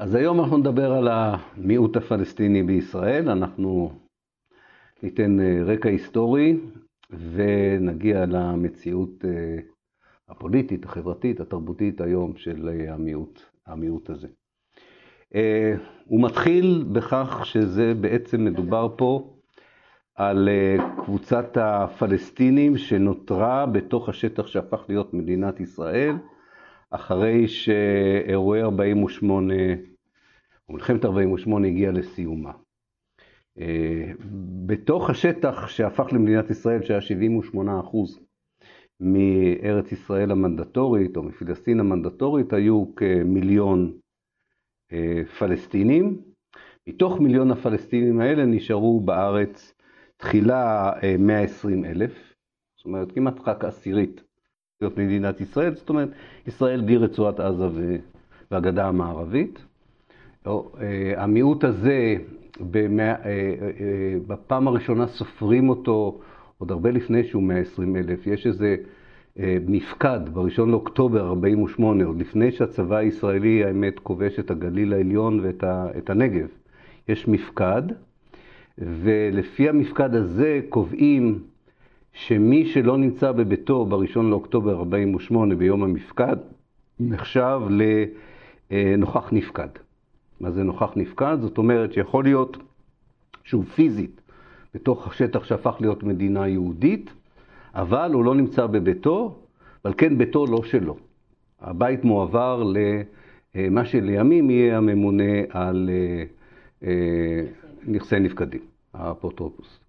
אז היום אנחנו נדבר על המיעוט הפלסטיני בישראל, אנחנו ניתן אה, רקע היסטורי ונגיע למציאות אה, הפוליטית, החברתית, התרבותית היום של אה, המיעוט, המיעוט הזה. הוא מתחיל בכך שזה בעצם מדובר פה על קבוצת הפלסטינים שנותרה בתוך השטח שהפך להיות מדינת ישראל, אחרי שאירועי 48 ומלחמת 48' הגיעה לסיומה. אה, בתוך השטח שהפך למדינת ישראל, שהיה 78 אחוז מארץ ישראל המנדטורית, או מפלסטין המנדטורית, היו כמיליון אה, פלסטינים. מתוך מיליון הפלסטינים האלה נשארו בארץ תחילה 120 אה, אלף, זאת אומרת כמעט רק עשירית להיות מדינת ישראל, זאת אומרת ישראל בלי רצועת עזה והגדה המערבית. אה, המיעוט הזה, אה, אה, בפעם הראשונה סופרים אותו עוד הרבה לפני שהוא 120 אלף. יש איזה מפקד ב-1 לאוקטובר 48', עוד לפני שהצבא הישראלי, האמת, כובש את הגליל העליון ואת הנגב. יש מפקד, ולפי המפקד הזה קובעים שמי שלא נמצא בביתו ב-1 לאוקטובר 48' ביום המפקד, נחשב לנוכח נפקד. מה זה נוכח נפקד? זאת אומרת שיכול להיות שהוא פיזית בתוך השטח שהפך להיות מדינה יהודית, אבל הוא לא נמצא בביתו, אבל כן ביתו לא שלו. הבית מועבר למה שלימים יהיה הממונה על אה, אה, נכסי נפקדים, האפוטרופוס.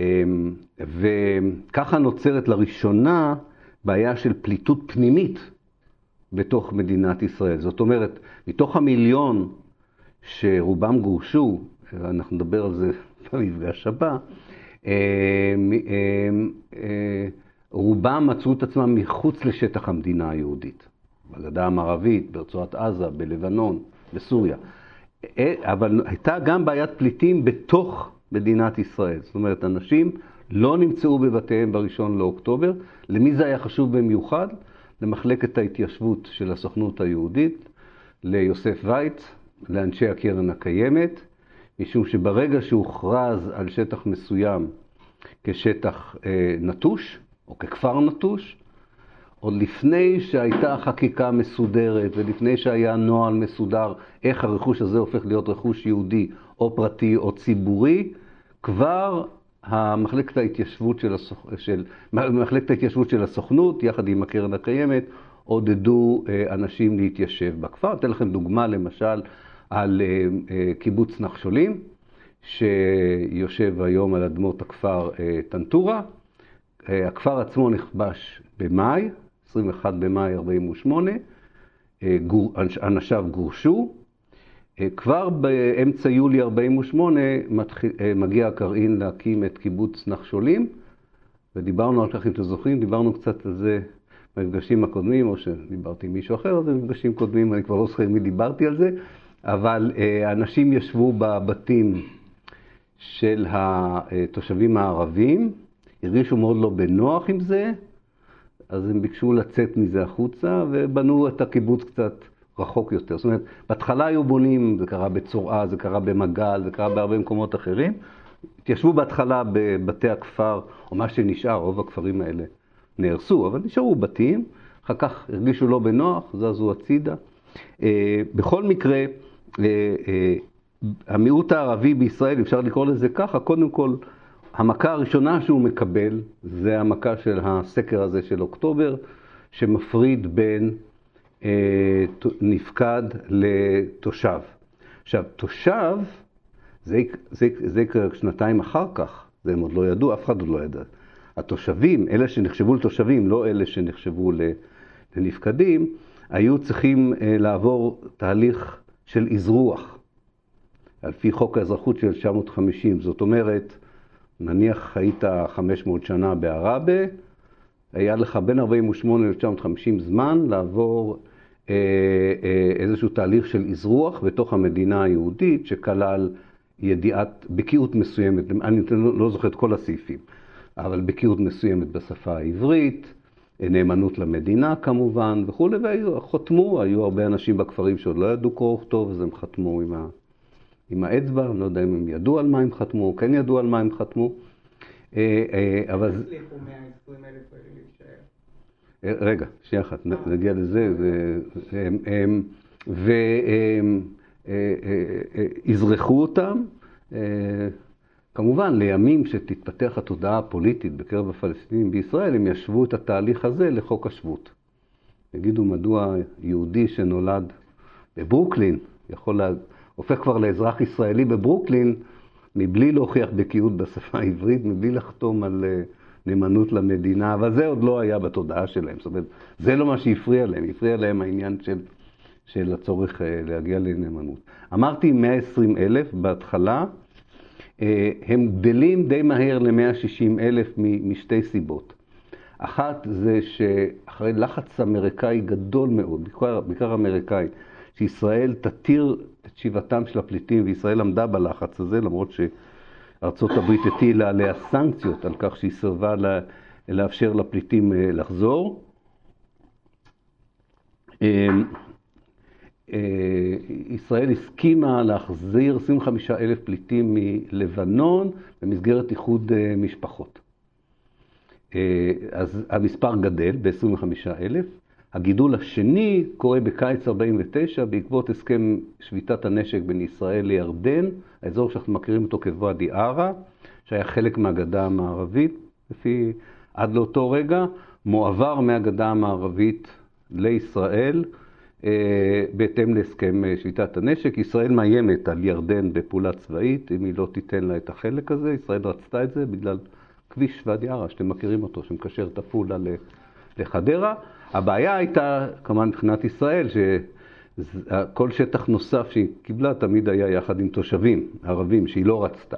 אמ, וככה נוצרת לראשונה בעיה של פליטות פנימית בתוך מדינת ישראל. זאת אומרת, מתוך המיליון שרובם גורשו, אנחנו נדבר על זה במפגש הבא, אה, אה, אה, רובם מצאו את עצמם מחוץ לשטח המדינה היהודית, בגדה המערבית, ברצועת עזה, בלבנון, בסוריה. אבל הייתה גם בעיית פליטים בתוך מדינת ישראל. זאת אומרת, אנשים לא נמצאו בבתיהם בראשון לאוקטובר. למי זה היה חשוב במיוחד? למחלקת ההתיישבות של הסוכנות היהודית, ליוסף וייץ, לאנשי הקרן הקיימת, משום שברגע שהוכרז על שטח מסוים כשטח אה, נטוש, או ככפר נטוש, עוד לפני שהייתה חקיקה מסודרת ולפני שהיה נוהל מסודר איך הרכוש הזה הופך להיות רכוש יהודי או פרטי או ציבורי, כבר המחלקת ההתיישבות של, הסוכ... של... מחלקת ההתיישבות של הסוכנות, יחד עם הקרן הקיימת, עודדו אה, אנשים להתיישב בכפר. אתן לכם דוגמה, למשל, על אה, אה, קיבוץ נחשולים, שיושב היום על אדמות הכפר טנטורה. הכפר עצמו נכבש במאי, 21 במאי 48', אנשיו גורשו. כבר באמצע יולי 48' מגיע הקרעין להקים את קיבוץ נחשולים, ודיברנו על כך, אם אתם זוכרים, דיברנו קצת על זה במפגשים הקודמים, או שדיברתי עם מישהו אחר, אז במפגשים קודמים, אני כבר לא זוכר מי דיברתי על זה, אבל אה, אנשים ישבו בבתים של התושבים הערבים, הרגישו מאוד לא בנוח עם זה, אז הם ביקשו לצאת מזה החוצה, ובנו את הקיבוץ קצת רחוק יותר. זאת אומרת, בהתחלה היו בונים, זה קרה בצורעה, זה קרה במגל, זה קרה בהרבה מקומות אחרים. התיישבו בהתחלה בבתי הכפר, או מה שנשאר, רוב הכפרים האלה נהרסו, אבל נשארו בתים, אחר כך הרגישו לא בנוח, זזו הצידה. אה, בכל מקרה, המיעוט הערבי בישראל, אפשר לקרוא לזה ככה, קודם כל, המכה הראשונה שהוא מקבל זה המכה של הסקר הזה של אוקטובר, שמפריד בין אה, נפקד לתושב. עכשיו, תושב, זה, זה, זה יקרה שנתיים אחר כך, זה הם עוד לא ידעו, אף אחד עוד לא ידע. התושבים, אלה שנחשבו לתושבים, לא אלה שנחשבו לנפקדים, היו צריכים לעבור תהליך של אזרוח, על פי חוק האזרחות של 1950. זאת אומרת, נניח היית 500 שנה בעראבה, היה לך בין 48 ל-1950 זמן לעבור אה, אה, איזשהו תהליך של אזרוח בתוך המדינה היהודית, שכלל ידיעת, בקיאות מסוימת, אני לא זוכר את כל הסעיפים, אבל בקיאות מסוימת בשפה העברית, נאמנות למדינה כמובן וכולי, וחתמו, היו הרבה אנשים בכפרים שעוד לא ידעו קרוא וכתוב, אז הם חתמו עם, ה, עם האצבע, אני לא יודע אם הם ידעו על מה הם חתמו, או כן ידעו על מה הם חתמו. אה, אה, אבל... הצליחו 120 אלף להישאר. רגע, שנייה אחת, נגיע לזה. ואזרחו אותם. כמובן, לימים שתתפתח התודעה הפוליטית בקרב הפלסטינים בישראל, הם ישוו את התהליך הזה לחוק השבות. יגידו מדוע יהודי שנולד בברוקלין, יכול לה... הופך כבר לאזרח ישראלי בברוקלין, מבלי להוכיח בקיאות בשפה העברית, מבלי לחתום על אה, נאמנות למדינה, אבל זה עוד לא היה בתודעה שלהם. זאת אומרת, זה לא מה שהפריע להם, הפריע להם העניין של, של הצורך אה, להגיע לנאמנות. אמרתי 120 אלף בהתחלה, הם גדלים די מהר ל-160 אלף משתי סיבות. אחת זה שאחרי לחץ אמריקאי גדול מאוד, בעיקר, בעיקר אמריקאי, שישראל תתיר את שיבתם של הפליטים, וישראל עמדה בלחץ הזה, למרות שארצות הברית הטילה עליה סנקציות על כך שהיא סירבה לאפשר לפליטים אה, לחזור. אה, אה, ישראל הסכימה להחזיר 25 אלף פליטים מלבנון במסגרת איחוד משפחות. אז המספר גדל ב-25 אלף. הגידול השני קורה בקיץ 49 בעקבות הסכם שביתת הנשק בין ישראל לירדן, האזור שאנחנו מכירים אותו כוואדי עארה, שהיה חלק מהגדה המערבית, לפי עד לאותו רגע, מועבר מהגדה המערבית לישראל אה, בהתאם להסכם אה, שביתת הנשק. ישראל מאיימת על ירדן בפעולה צבאית, אם היא לא תיתן לה את החלק הזה. ישראל רצתה את זה בגלל כביש ואדי עארה, שאתם מכירים אותו, שמקשר את עפולה לחדרה. הבעיה הייתה, כמובן מבחינת ישראל, שכל שטח נוסף שהיא קיבלה תמיד היה יחד עם תושבים ערבים שהיא לא רצתה.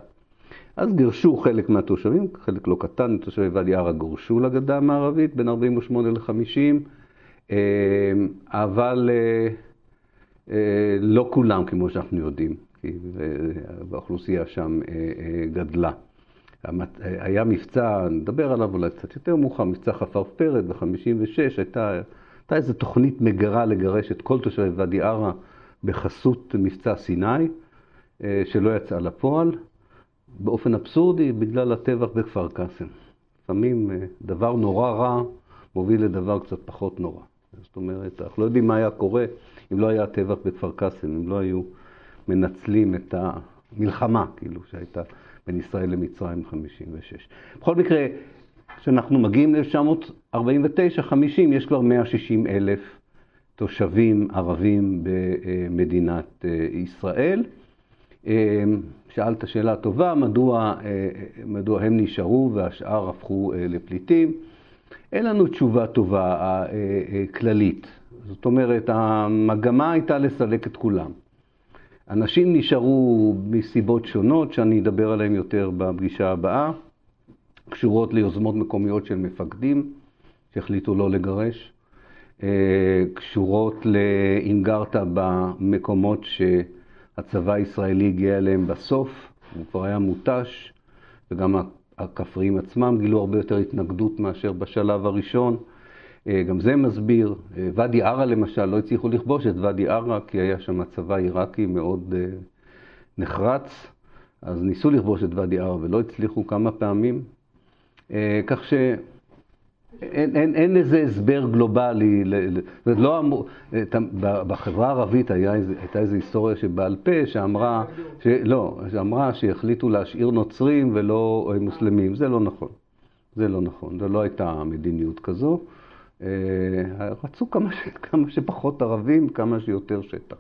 אז גירשו חלק מהתושבים, חלק לא קטן, תושבי ואדי ערה גורשו לגדה המערבית בין 48 ל-50, אה, אבל אה, אה, לא כולם, כמו שאנחנו יודעים, כי האוכלוסייה שם גדלה. היה מבצע, נדבר עליו אולי קצת יותר מאוחר, מבצע חפרפרת ב-56, הייתה, הייתה איזו תוכנית מגרה לגרש את כל תושבי ואדי ערה בחסות מבצע סיני, אה, שלא יצא לפועל, באופן אבסורדי בגלל הטבח בכפר קאסם. לפעמים אה, דבר נורא רע מוביל לדבר קצת פחות נורא. זאת אומרת, אנחנו לא יודעים מה היה קורה אם לא היה טבח בכפר קאסם, אם לא היו מנצלים את המלחמה, כאילו, שהייתה בין ישראל למצרים 56. בכל מקרה, כשאנחנו מגיעים ל-1949-50, יש כבר 160 אלף תושבים ערבים במדינת אה, ישראל. אה, שאלת שאלה טובה, מדוע, אה, מדוע הם נשארו והשאר הפכו לפליטים? אין לנו תשובה טובה כללית. זאת אומרת, המגמה הייתה לסלק את כולם. אנשים נשארו מסיבות שונות, שאני אדבר עליהן יותר בפגישה הבאה, קשורות ליוזמות מקומיות של מפקדים שהחליטו לא לגרש, אה, קשורות לאם גרת במקומות שהצבא הישראלי הגיע אליהם בסוף, הוא כבר היה מותש, וגם הכפריים עצמם גילו הרבה יותר התנגדות מאשר בשלב הראשון. אה, גם זה מסביר. אה, ואדי ערה למשל, לא הצליחו לכבוש את ואדי ערה כי היה שם צבא עיראקי מאוד אה, נחרץ, אז ניסו לכבוש את ואדי ערה ולא הצליחו כמה פעמים. כך שאין אין, אין איזה הסבר גלובלי, לא אמור, בחברה הערבית היה, הייתה איזו היסטוריה שבעל פה שאמרה, לא, שאמרה שהחליטו להשאיר נוצרים ולא מוסלמים, זה לא נכון. זה לא נכון, זו לא הייתה מדיניות כזו. אה, רצו כמה, ש... כמה שפחות ערבים, כמה שיותר שטח.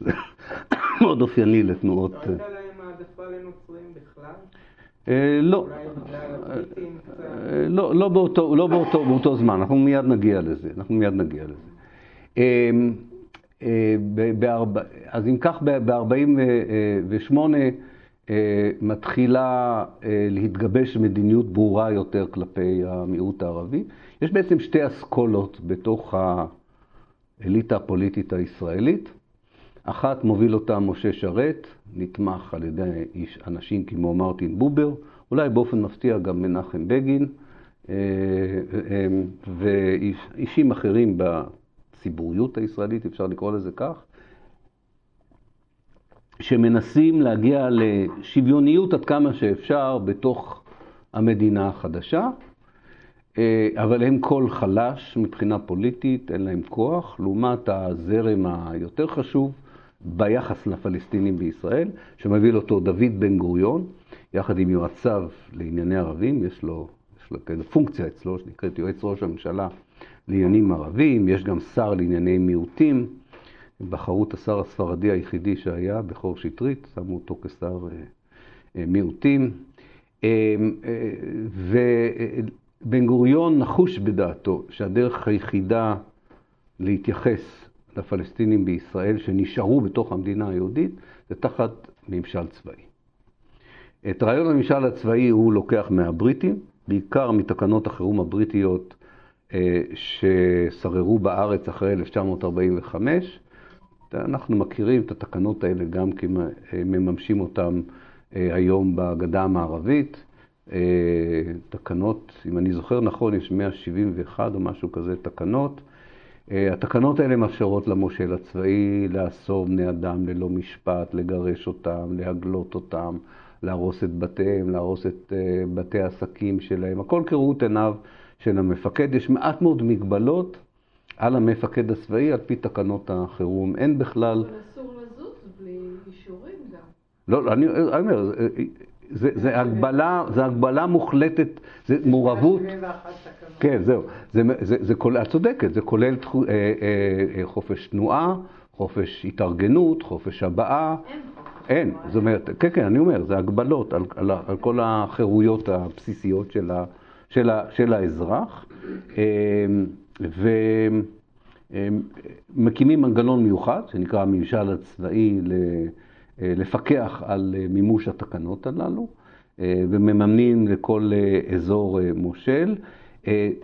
זה מאוד אופייני לתנועות. לא הייתה להם העדפה לנוצרים בכלל? אה, לא. אה, לא, לא, באותו, לא באותו, באותו זמן, אנחנו מיד נגיע לזה, אנחנו מיד נגיע לזה. אז אם כך, ב-48' מתחילה להתגבש מדיניות ברורה יותר כלפי המיעוט הערבי. יש בעצם שתי אסכולות בתוך האליטה הפוליטית הישראלית. אחת מוביל אותה משה שרת, נתמך על ידי איש, אנשים כמו מרטין בובר, אולי באופן מפתיע גם מנחם בגין, ואישים אחרים בציבוריות הישראלית, אפשר לקרוא לזה כך, שמנסים להגיע לשוויוניות עד כמה שאפשר בתוך המדינה החדשה, אבל הם קול חלש מבחינה פוליטית, אין להם כוח, לעומת הזרם היותר חשוב ביחס לפלסטינים בישראל, שמוביל אותו דוד בן גוריון, יחד עם יועציו לענייני ערבים, יש לו, יש לו כזה פונקציה אצלו שנקראת יועץ ראש הממשלה לעניינים ערבים, יש גם שר לענייני מיעוטים, בחרו את השר הספרדי היחידי שהיה, בכור שטרית, שמו אותו כשר אה, אה, מיעוטים. אה, ובן גוריון נחוש בדעתו שהדרך היחידה להתייחס לפלסטינים בישראל שנשארו בתוך המדינה היהודית זה תחת ממשל צבאי. את רעיון הממשל הצבאי הוא לוקח מהבריטים, בעיקר מתקנות החירום הבריטיות ששררו בארץ אחרי 1945, אנחנו מכירים את התקנות האלה גם כי מממשים אותן אה, היום בגדה המערבית. אה, תקנות, אם אני זוכר נכון, יש 171 או משהו כזה תקנות. אה, התקנות האלה מאפשרות למושל הצבאי לאסור בני אדם ללא משפט, לגרש אותם, להגלות אותם, להרוס את בתיהם, להרוס את בתי העסקים שלהם, הכל כראות עיניו של המפקד. יש מעט מאוד מגבלות על המפקד הצבאי על פי תקנות החירום. אין בכלל... אבל אסור לזוז בלי אישורים גם. לא, אני אומר, זה, זה הגבלה, זה הגבלה מוחלטת, זה מעורבות. כן, זהו. זה, זה, זה כולל, את צודקת, זה כולל אה, אה, אה, חופש תנועה, חופש התארגנות, חופש הבעה. אין. אין, זאת אומרת, כן, כן, אני אומר, זה הגבלות על, על, על כל החירויות הבסיסיות של, ה, של, ה, של האזרח. ומקימים מנגנון מיוחד, שנקרא הממשל הצבאי, לפקח על מימוש התקנות הללו, ומממנים לכל אזור מושל.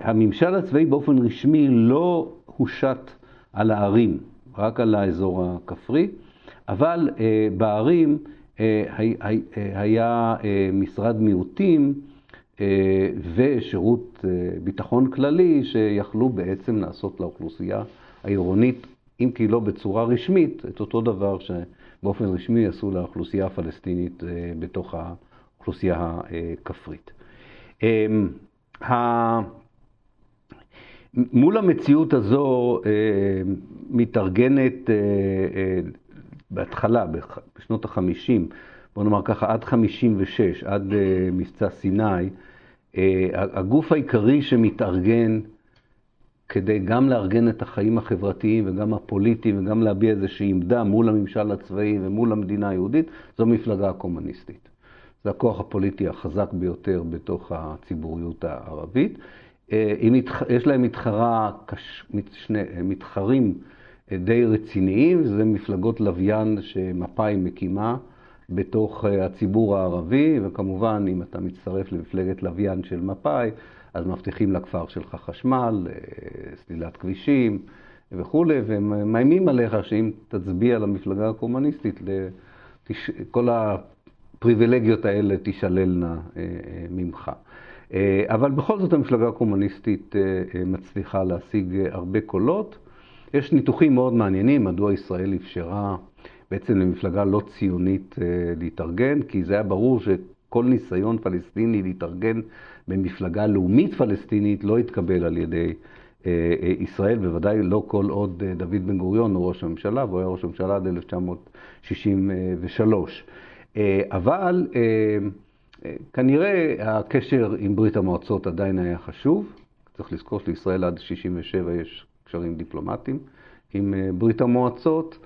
הממשל הצבאי באופן רשמי לא הושת על הערים, רק על האזור הכפרי, אבל בערים היה משרד מיעוטים אה, ושירות אה, ביטחון כללי שיכלו בעצם לעשות לאוכלוסייה העירונית, אם כי לא בצורה רשמית, את אותו דבר שבאופן רשמי עשו לאוכלוסייה הפלסטינית אה, בתוך האוכלוסייה הכפרית. מול המציאות הזו מתארגנת בהתחלה, בשנות ה-50, בוא נאמר ככה, עד 56, עד מבצע סיני, אה, הגוף העיקרי שמתארגן כדי גם לארגן את החיים החברתיים וגם הפוליטיים וגם להביע איזושהי עמדה מול הממשל הצבאי ומול המדינה היהודית, זו המפלגה הקומוניסטית. זה הכוח הפוליטי החזק ביותר בתוך הציבוריות הערבית. אה, יש להם מתחרה, מתחרים אה, די רציניים, זה מפלגות לוויין שמפא"י מקימה. בתוך אה, הציבור הערבי, וכמובן, אם אתה מצטרף למפלגת לוויין של מפא"י, אז מבטיחים לכפר שלך חשמל, אה, סלילת כבישים וכולי, והם מאיימים עליך שאם תצביע למפלגה הקומוניסטית, כל הפריבילגיות האלה תישללנה אה, ממך. אבל בכל זאת המפלגה הקומוניסטית מצליחה להשיג הרבה קולות. יש ניתוחים מאוד מעניינים, מדוע ישראל אפשרה בעצם למפלגה לא ציונית אה, להתארגן, כי זה היה ברור שכל ניסיון פלסטיני להתארגן במפלגה לאומית פלסטינית לא התקבל על ידי אה, אה, ישראל, בוודאי לא כל עוד דוד בן גוריון הוא ראש הממשלה, והוא היה ראש הממשלה עד 1963. אבל כנראה הקשר עם ברית המועצות עדיין היה חשוב. צריך לזכור שלישראל עד 67' יש קשרים דיפלומטיים עם ברית המועצות.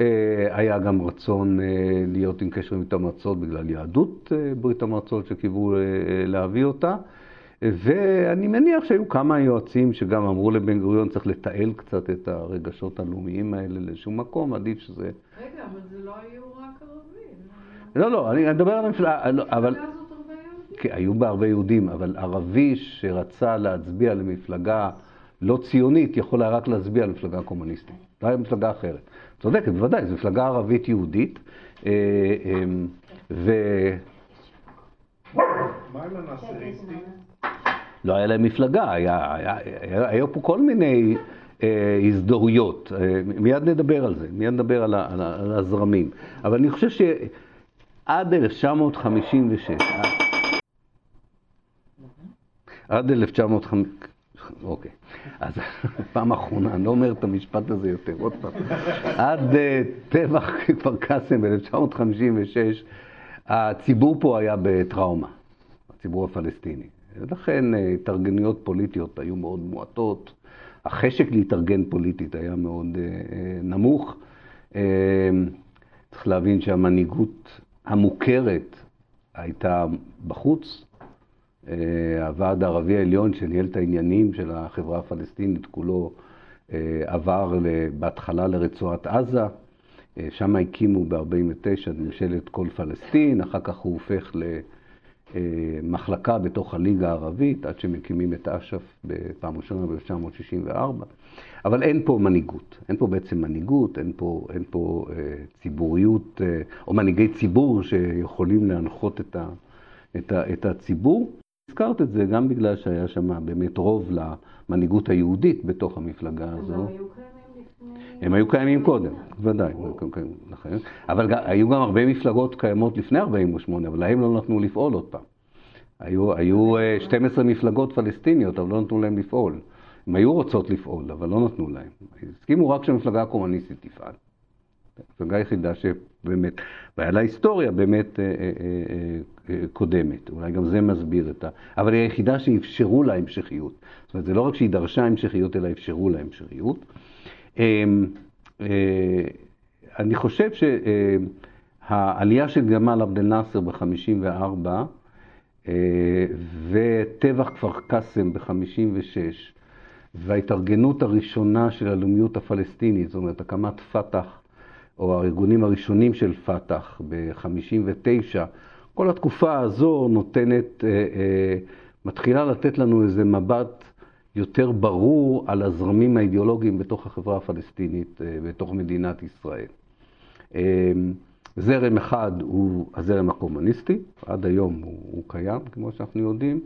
אה, היה גם רצון אה, להיות עם קשר עם ברית המועצות בגלל יהדות אה, ברית המועצות שקיוו להביא אותה. ואני מניח שהיו כמה יועצים שגם אמרו לבן גוריון צריך לתעל קצת את הרגשות הלאומיים האלה לאיזשהו מקום, עדיף שזה... רגע, אבל זה לא היו רק ערבים. לא, לא, אני מדבר על המפלגה, לא, אבל... היו בה הרבה יהודים, אבל ערבי שרצה להצביע למפלגה לא ציונית, יכול היה רק להצביע למפלגה קומוניסטית. לא היה מפלגה אחרת. צודקת, בוודאי, זו מפלגה ערבית יהודית. אה, אמ, ו... מה עם הנאסריסטים? לא היה להם מפלגה, היו פה כל מיני אה, הזדהויות. אה, מיד נדבר על זה, מיד נדבר על, הזרמים. אבל אני חושב שעד 1956, עד 1950, אוקיי, אז פעם אחרונה, אני לא אומר את המשפט הזה יותר, עוד פעם. עד אה, טבח כפר קאסם ב-1956, הציבור פה היה בטראומה, הציבור הפלסטיני. לכן אה, התארגנויות פוליטיות היו מאוד מועטות, החשק להתארגן פוליטית היה מאוד אה, נמוך. צריך להבין שהמנהיגות המוכרת הייתה בחוץ, הוועד הערבי העליון שניהל את העניינים של החברה הפלסטינית כולו אה, עבר בהתחלה לרצועת עזה, אה, שם הקימו ב-49' את ממשלת כל פלסטין, אחר כך הוא הופך למחלקה בתוך הליגה הערבית, עד שמקימים את אש"ף בפעם ראשונה ב-1964. אבל אין פה מנהיגות, אין פה בעצם מנהיגות, אין פה, אין פה ציבוריות, או מנהיגי ציבור שיכולים להנחות את, ה, את, ה, את הציבור. הזכרת את זה גם בגלל שהיה שם באמת רוב למנהיגות היהודית בתוך המפלגה הזו. הם היו קיימים לפני... הם היו קיימים קודם, ודאי, נכון. אבל היו גם הרבה מפלגות קיימות לפני 48', אבל להם לא נתנו לפעול עוד פעם. היו, היו 12 מפלגות פלסטיניות, אבל לא נתנו להם לפעול. הם היו רוצות לפעול, אבל לא נתנו להם. הסכימו רק שהמפלגה הקומוניסטית תפעל. המפלגה היחידה שבאמת, והיה לה היסטוריה באמת אה, אה, אה, קודמת, אולי גם זה מסביר את ה... אבל היא היחידה שאפשרו לה המשכיות. זאת אומרת, זה לא רק שהיא דרשה המשכיות, אלא אפשרו לה המשכיות. אני חושב שהעלייה של גמל עבד אל-נאצר ב-54' וטבח כפר קאסם ב-56' וההתארגנות הראשונה של הלאומיות הפלסטינית, זאת אומרת, הקמת פת"ח או הארגונים הראשונים של פת"ח ב-59, כל התקופה הזו נותנת, אה, אה, מתחילה לתת לנו איזה מבט יותר ברור על הזרמים האידיאולוגיים בתוך החברה הפלסטינית, אה, בתוך מדינת ישראל. זרם אחד הוא הזרם הקומוניסטי, עד היום הוא, הוא קיים, כמו שאנחנו יודעים.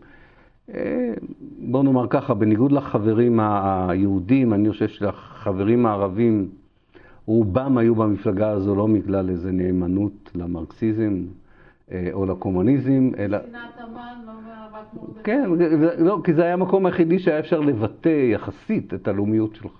בואו נאמר ככה, בניגוד לחברים היהודים, אני חושב שלחברים הערבים רובם היו במפלגה הזו לא בגלל איזה נאמנות למרקסיזם אה, או לקומוניזם, אלא... לא. כן, לא, כי זה היה המקום היחידי שהיה אפשר לבטא יחסית את הלאומיות שלך,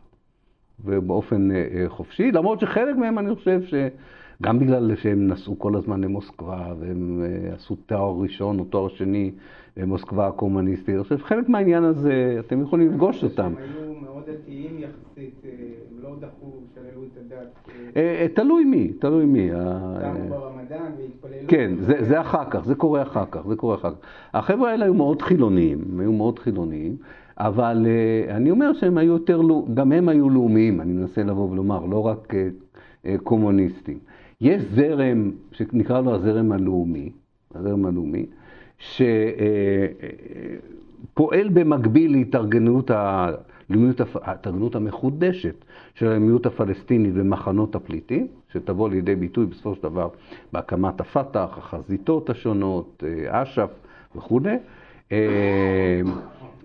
ובאופן אה, אה, חופשי, למרות שחלק מהם אני חושב שגם בגלל שהם נסעו כל הזמן למוסקבה, והם עשו תואר ראשון או תואר שני במוסקבה הקומוניסטית, אני חושב שחלק מהעניין הזה, אתם יכולים לפגוש אותם. הם היו מאוד דתיים יחסית, הם לא דחו שללו את הדת. תלוי מי, תלוי מי. קמו ברמדאן והתפללו. כן, זה אחר כך, זה קורה אחר כך, זה קורה אחר כך. החבר'ה האלה היו מאוד חילוניים, הם היו מאוד חילוניים, אבל אני אומר שהם היו יותר, גם הם היו לאומיים, אני מנסה לבוא ולומר, לא רק קומוניסטים. יש זרם שנקרא לו הזרם הלאומי, הזרם הלאומי, שפועל במקביל להתארגנות ההתארגנות המחודשת של הלאומיות הפלסטינית במחנות הפליטים, שתבוא לידי ביטוי בסופו של דבר בהקמת הפת"ח, החזיתות השונות, אש"ף וכו'.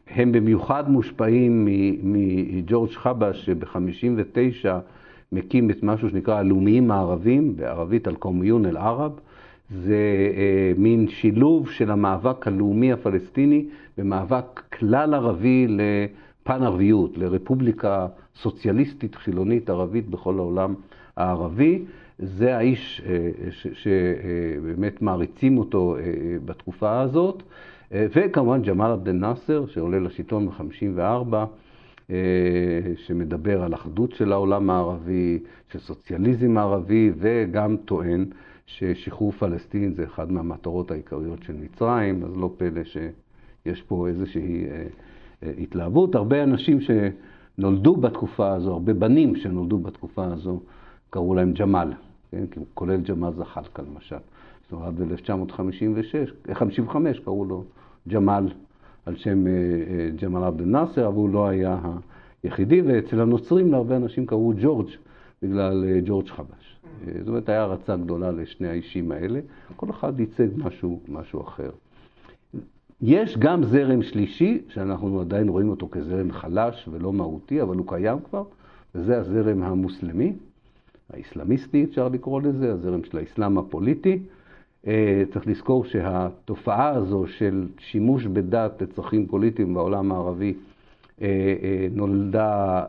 הם במיוחד מושפעים מג'ורג' חבש, שב-59' מקים את משהו שנקרא הלאומיים הערבים, בערבית אל-קומיון אל-ערב. זה אה, מין שילוב של המאבק הלאומי הפלסטיני במאבק כלל ערבי לפן ערביות, לרפובליקה סוציאליסטית חילונית ערבית בכל העולם הערבי. זה האיש אה, שבאמת אה, מעריצים אותו אה, בתקופה הזאת. וכמובן ג'מאל עבד אל-נאצר, שעולה לשלטון ב-54'. אה, שמדבר על אחדות של העולם הערבי, של סוציאליזם הערבי, וגם טוען ששחרור פלסטין זה אחד מהמטרות העיקריות של מצרים, אז לא פלא שיש פה איזושהי אה, אה, התלהבות. הרבה אנשים שנולדו בתקופה הזו, הרבה בנים שנולדו בתקופה הזו, קראו להם ג'מאל, כן? כולל ג'מאל זחאלקה למשל. זאת אומרת, ב-1956, קראו לו ג'מאל על שם ג'מאל עבד אל-נאצר, אבל הוא לא היה היחידי, ואצל הנוצרים להרבה אנשים קראו ג'ורג' בגלל ג'ורג' חבש. זאת אומרת, היה הערצה גדולה לשני האישים האלה, כל אחד ייצג משהו, משהו אחר. יש גם זרם שלישי, שאנחנו עדיין רואים אותו כזרם חלש ולא מהותי, אבל הוא קיים כבר, וזה הזרם המוסלמי, האסלאמיסטי אפשר לקרוא לזה, הזרם של האסלאם הפוליטי. אה, צריך לזכור שהתופעה הזו של שימוש בדת לצרכים פוליטיים בעולם הערבי אה, אה, נולדה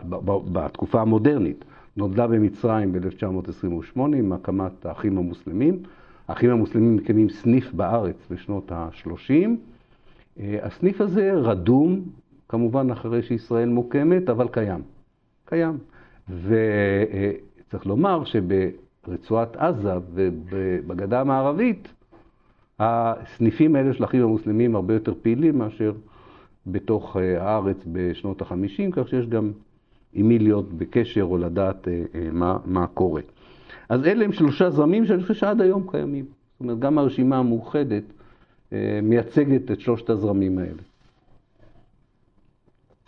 בתקופה המודרנית, נולדה במצרים ב-1928 עם הקמת האחים המוסלמים. האחים המוסלמים מקימים סניף בארץ בשנות ה-30. הסניף הזה רדום, כמובן אחרי שישראל מוקמת, אבל קיים. קיים. וצריך לומר שברצועת עזה ובגדה המערבית, הסניפים האלה של האחים המוסלמים הרבה יותר פעילים מאשר בתוך אה, הארץ בשנות ה-50, כך שיש גם עם מי להיות בקשר או לדעת אה, אה, מה, מה קורה. אז אלה הם שלושה זרמים שאני חושב שעד היום קיימים. זאת אומרת, גם הרשימה המאוחדת מייצגת את שלושת הזרמים האלה.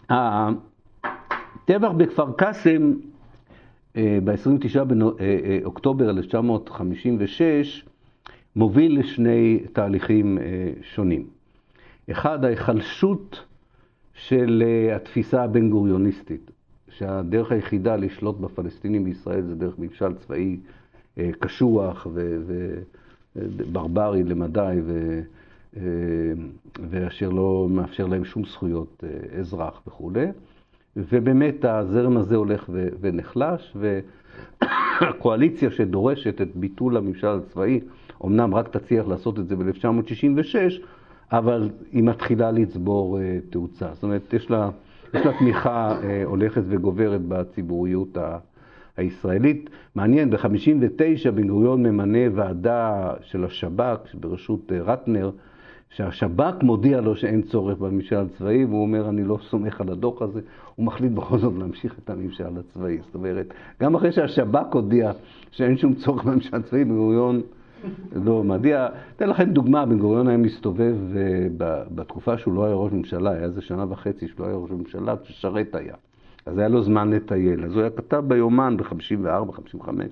הטבח בכפר קאסם ב-29 באוקטובר 1956 מוביל לשני תהליכים שונים. אחד, ההיחלשות של אה, התפיסה הבן-גוריוניסטית, שהדרך היחידה לשלוט בפלסטינים בישראל זה דרך ממשל צבאי אה, קשוח וברברי למדי, ו... אה, ואשר לא מאפשר להם שום זכויות אזרח וכולי. ובאמת הזרם הזה הולך ונחלש, והקואליציה שדורשת את ביטול הממשל הצבאי, אמנם רק תצליח לעשות את זה ב-1966, אבל היא מתחילה לצבור אה, תאוצה. זאת אומרת, יש לה, יש לה תמיכה אה, הולכת וגוברת בציבוריות הישראלית. מעניין, ב-59' בן גוריון ממנה ועדה של השב"כ, בראשות אה, רטנר, שהשב"כ מודיע לו שאין צורך בממשל הצבאי, והוא אומר, אני לא סומך על הדוח הזה, הוא מחליט בכל זאת להמשיך את הממשל הצבאי. זאת אומרת, גם אחרי שהשב"כ הודיע שאין שום צורך בממשל הצבאי, בן גוריון לא מדיע. אתן לכם דוגמה, בן גוריון היה מסתובב אה, בתקופה שהוא לא היה ראש ממשלה, היה איזה שנה וחצי שהוא לא היה ראש ממשלה, כששרת היה. אז היה לו זמן לטייל. אז הוא היה כתב ביומן ב-54, 55,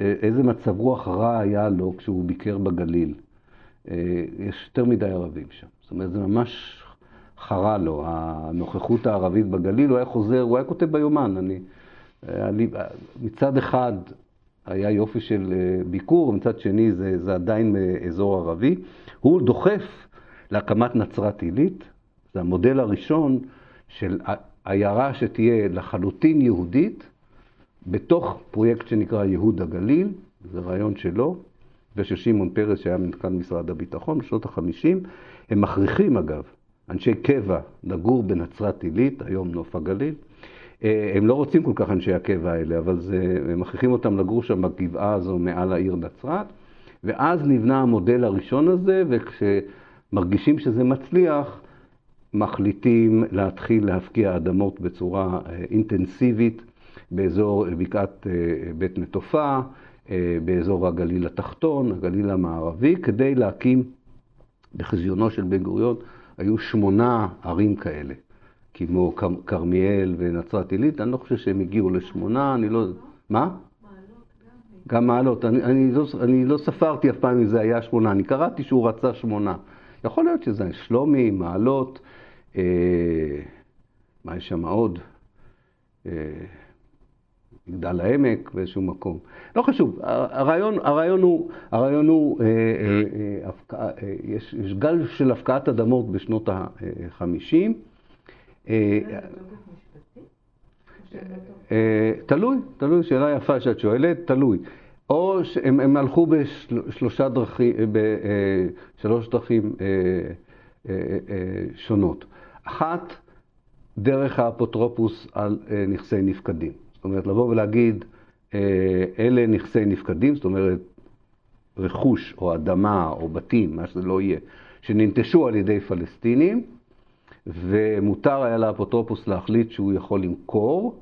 אה, איזה מצב רוח רע היה לו כשהוא ביקר בגליל. אה, יש יותר מדי ערבים שם. זאת אומרת, זה ממש חרה לו, הנוכחות הערבית בגליל. הוא היה חוזר, הוא היה כותב ביומן. אני, אני מצד אחד, היה יופי של אה, ביקור, ומצד שני זה, זה עדיין אזור ערבי. הוא דוחף להקמת נצרת עילית, זה המודל הראשון של עיירה שתהיה לחלוטין יהודית, בתוך פרויקט שנקרא ייהוד הגליל, זה רעיון שלו, ושל שמעון פרס שהיה מנכ"ל משרד הביטחון בשנות החמישים. הם מכריחים אגב אנשי קבע לגור בנצרת עילית, היום נוף הגליל. אה, הם לא רוצים כל כך אנשי הקבע האלה, אבל זה, הם מכריחים אותם לגור שם בגבעה הזו מעל העיר נצרת, ואז נבנה המודל הראשון הזה, וכשמרגישים שזה מצליח, מחליטים להתחיל להפקיע אדמות בצורה אה, אינטנסיבית באזור בקעת אה, בית נטופה, באזור הגליל התחתון, הגליל המערבי, כדי להקים, בחזיונו של בן גוריון, היו שמונה ערים כאלה. כמו כרמיאל ונצרת עילית, אני לא חושב שהם הגיעו לשמונה, אני לא... מה? גם מעלות. אני, אני, לא, אני לא ספרתי אף פעם אם זה היה שמונה, אני קראתי שהוא רצה שמונה. יכול להיות שזה שלומי, מעלות, אה, מה יש שם עוד? אה, מגדל העמק באיזשהו מקום. לא חשוב, הרעיון, הרעיון הוא, הרעיון הוא אה, אה, אה, אה, יש, יש גל של הפקעת אדמות בשנות ה-50. אה, אה, תלוי, תלוי, שאלה יפה שאת שואלת, תלוי. או שהם הלכו בשלושה דרכים, בשלוש דרכים אה, שונות. אחת, דרך האפוטרופוס על נכסי נפקדים. זאת אומרת, לבוא ולהגיד, אלה נכסי נפקדים, זאת אומרת, רכוש או אדמה או בתים, מה שזה לא יהיה, שננטשו על ידי פלסטינים, ומותר היה לאפוטרופוס להחליט שהוא יכול למכור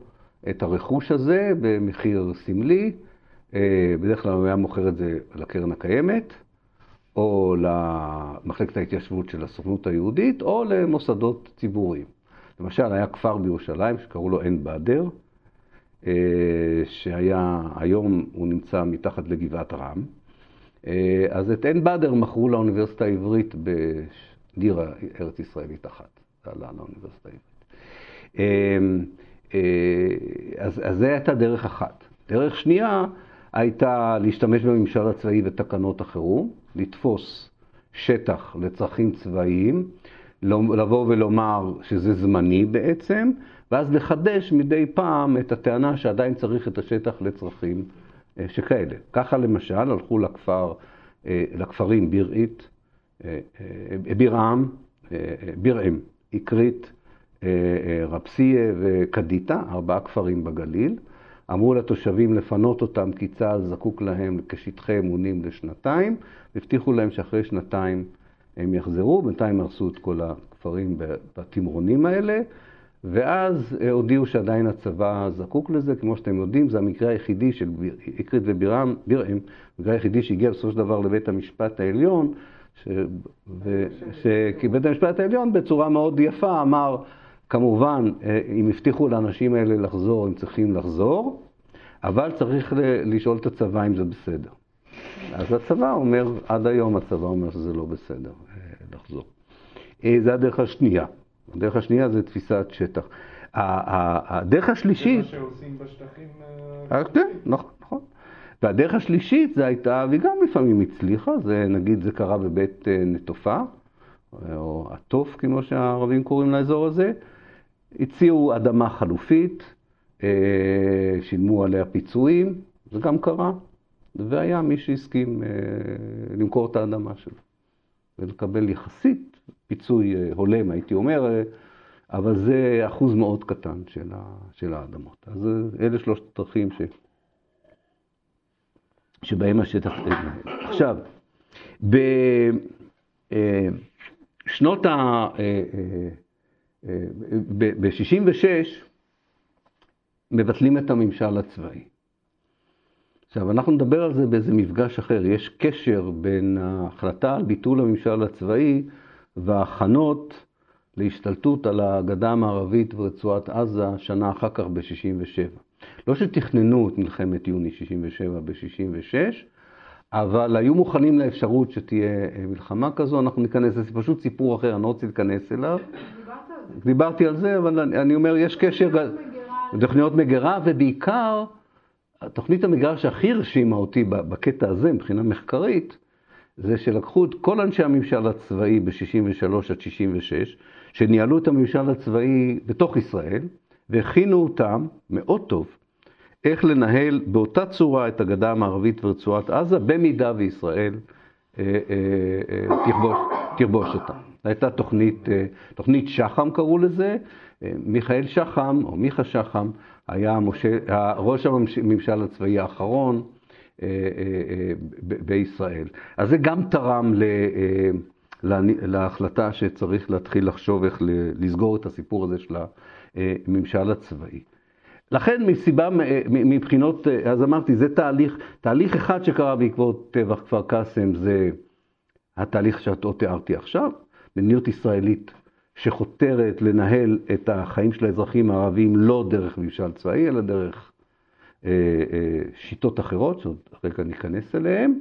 את הרכוש הזה במחיר סמלי. אה, בדרך כלל הוא היה מוכר את זה לקרן הקיימת, או למחלקת ההתיישבות של הסוכנות היהודית, או למוסדות ציבוריים. למשל, היה כפר בירושלים שקראו לו עין באדר, אה, שהיה, היום הוא נמצא מתחת לגבעת רם. אה, אז את עין באדר מכרו לאוניברסיטה העברית דירה ארץ ישראלית אחת, עלה לאוניברסיטה העברית. אמ, אה, אז, אז זו הייתה דרך אחת. דרך שנייה הייתה להשתמש בממשל הצבאי ותקנות החירום, לתפוס שטח לצרכים צבאיים, לבוא ולומר שזה זמני בעצם, ואז לחדש מדי פעם את הטענה שעדיין צריך את השטח לצרכים אה, שכאלה. ככה למשל הלכו לכפר, אה, לכפרים בירעית, בירעם, בירעם, אקרית, רפסיה וקדיטה, ארבעה כפרים בגליל. אמרו לתושבים לפנות אותם כי צה"ל זקוק להם כשטחי אמונים לשנתיים, והבטיחו להם שאחרי שנתיים הם יחזרו, בינתיים הרסו את כל הכפרים בתמרונים האלה, ואז אה, הודיעו שעדיין הצבא זקוק לזה, כמו שאתם יודעים, זה המקרה היחידי של אקרית ובירם, בירם, המקרה היחידי שהגיע בסופו של דבר לבית המשפט העליון, ש... ו... ש... כי בית המשפט העליון בצורה מאוד יפה אמר, כמובן, אה, אם הבטיחו לאנשים האלה לחזור, הם צריכים לחזור, אבל צריך לשאול את הצבא אם זה בסדר. אז הצבא אומר, עד היום הצבא אומר שזה לא בסדר אה, לחזור. אה, זה הדרך השנייה. הדרך השנייה זה תפיסת שטח. הדרך השלישית... זה מה שעושים בשטחים... כן, נכון. והדרך השלישית זה הייתה, והיא גם לפעמים הצליחה, זה נגיד זה קרה בבית נטופה, או עטוף כמו שהערבים קוראים לאזור הזה, הציעו אדמה חלופית, אה, שילמו עליה פיצויים, זה גם קרה, והיה מי שהסכים אה, למכור את האדמה שלו ולקבל יחסית פיצוי אה, הולם, הייתי אומר, אבל זה אחוז מאוד קטן של האדמות. אז אלה שלושת הדרכים ש... שבהם השטח התנהל. עכשיו, בשנות ה... ב-66 מבטלים את הממשל הצבאי. עכשיו, אנחנו נדבר על זה באיזה מפגש אחר. יש קשר בין ההחלטה על ביטול הממשל הצבאי וההכנות להשתלטות על הגדה המערבית ורצועת עזה שנה אחר כך ב-67. לא שתכננו את מלחמת יוני 67 ב-66, אבל היו מוכנים לאפשרות שתהיה מלחמה כזו, אנחנו ניכנס, זה פשוט סיפור אחר, אני לא רוצה להיכנס אליו. דיברתי על זה, אבל אני, אני אומר, יש קשר, תוכניות מגירה, ובעיקר, תוכנית המגירה שהכי הרשימה אותי בקטע הזה, מבחינה מחקרית, זה שלקחו את כל אנשי הממשל הצבאי ב-63 עד 66, שניהלו את הממשל הצבאי בתוך ישראל, והכינו אותם מאוד טוב איך לנהל באותה צורה את הגדה המערבית ורצועת עזה, במידה וישראל אה, אה, אה, תכבוש, תכבוש אותה. הייתה תוכנית, תוכנית שחם קראו לזה, מיכאל שחם, או מיכה שחם, היה משה, ראש הממשל הצבאי האחרון בישראל. אז זה גם תרם להחלטה שצריך להתחיל לחשוב איך לסגור את הסיפור הזה של הממשל הצבאי. לכן מסיבה, מבחינות, אז אמרתי, זה תהליך, תהליך אחד שקרה בעקבות טבח כפר קאסם, זה התהליך שאותו תיארתי עכשיו. מדיניות ישראלית שחותרת לנהל את החיים של האזרחים הערבים לא דרך ממשל צבאי, אלא דרך אה, אה, שיטות אחרות, שעוד רגע ניכנס אליהן.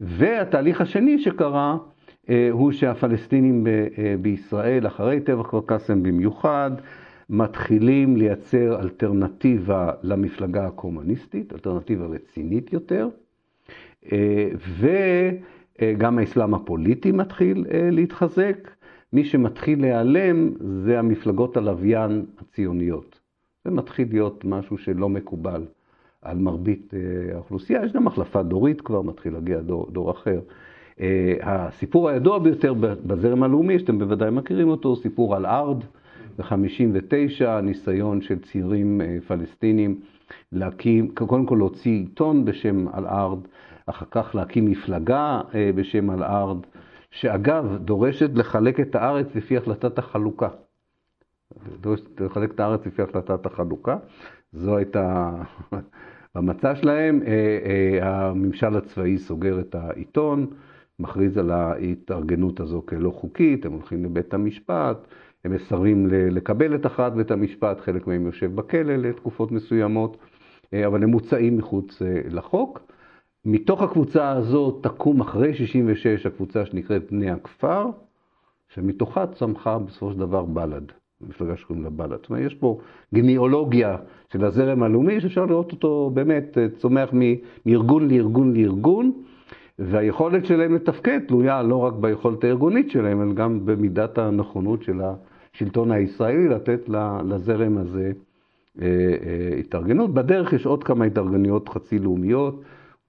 והתהליך השני שקרה אה, הוא שהפלסטינים ב, אה, בישראל, אחרי טבח כפר קאסם במיוחד, מתחילים לייצר אלטרנטיבה למפלגה הקומוניסטית, אלטרנטיבה רצינית יותר, אה, ו... אה, גם האסלאם הפוליטי מתחיל אה, להתחזק. מי שמתחיל להיעלם זה המפלגות הלוויין הציוניות. זה מתחיל להיות משהו שלא מקובל על מרבית אה, האוכלוסייה. יש גם החלפה דורית כבר, מתחיל להגיע דור, דור אחר. הסיפור הידוע ביותר בזרם הלאומי, שאתם בוודאי מכירים אותו, הוא סיפור על ארד ב-59, ניסיון של צעירים פלסטינים להקים, קודם כל להוציא עיתון בשם על ארד, אחר כך להקים מפלגה אה, בשם אל-ארד, שאגב, דורשת לחלק את הארץ לפי החלטת החלוקה. דורשת לחלק את הארץ לפי החלטת החלוקה. זו הייתה המצע שלהם. אה, אה, הממשל הצבאי סוגר את העיתון, מכריז על ההתארגנות הזו כלא חוקית, הם הולכים לבית המשפט, הם מסרבים לקבל את הכרעת בית המשפט, חלק מהם יושב בכלא לתקופות מסוימות, אבל הם מוצאים מחוץ לחוק. מתוך הקבוצה הזאת תקום אחרי 66 הקבוצה שנקראת בני הכפר, שמתוכה צמחה בסופו של דבר בל"ד, מפלגה שקוראים לה בל"ד. זאת אומרת, יש פה גניאולוגיה של הזרם הלאומי, שאפשר לראות אותו באמת צומח מארגון לארגון לארגון, והיכולת שלהם לתפקד תלויה לא רק ביכולת הארגונית שלהם, אלא גם במידת הנכונות של השלטון הישראלי לתת לזרם הזה אה, אה, התארגנות. בדרך יש עוד כמה התארגנויות חצי לאומיות.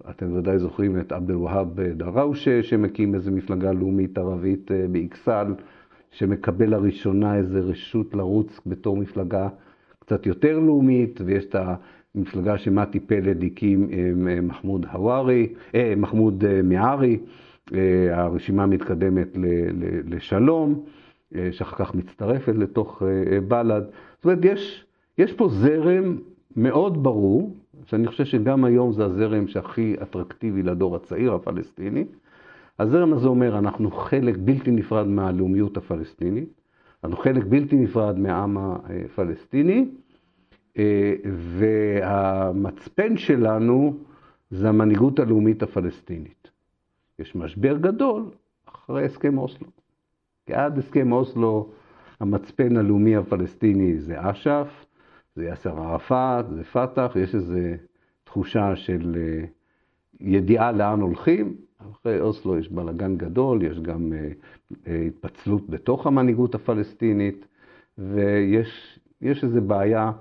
אתם ודאי זוכרים את עבד אל-והאב דראושה, שמקים איזו מפלגה לאומית ערבית אה, באכסל, שמקבל לראשונה איזו רשות לרוץ בתור מפלגה קצת יותר לאומית, ויש את המפלגה שמתי פלד הקים מחמוד הווארי, אה, מחמוד מיערי, הרשימה מתקדמת לשלום, שאחר כך מצטרפת לתוך בל"ד. זאת אומרת, יש יש פה זרם מאוד ברור, שאני חושב שגם היום זה הזרם שהכי אטרקטיבי לדור הצעיר הפלסטיני. הזרם הזה אומר, אנחנו חלק בלתי נפרד מהלאומיות הפלסטינית, אנחנו חלק בלתי נפרד מהעם הפלסטיני, והמצפן שלנו זה המנהיגות הלאומית הפלסטינית. יש משבר גדול אחרי הסכם אוסלו. כי עד הסכם אוסלו המצפן הלאומי הפלסטיני זה אש"ף, זה יאסר ערפאת, זה פת"ח, יש איזו תחושה של אה, ידיעה לאן הולכים. אחרי אוסלו יש בלאגן גדול, יש גם אה, אה, התפצלות בתוך המנהיגות הפלסטינית, ויש איזו בעיה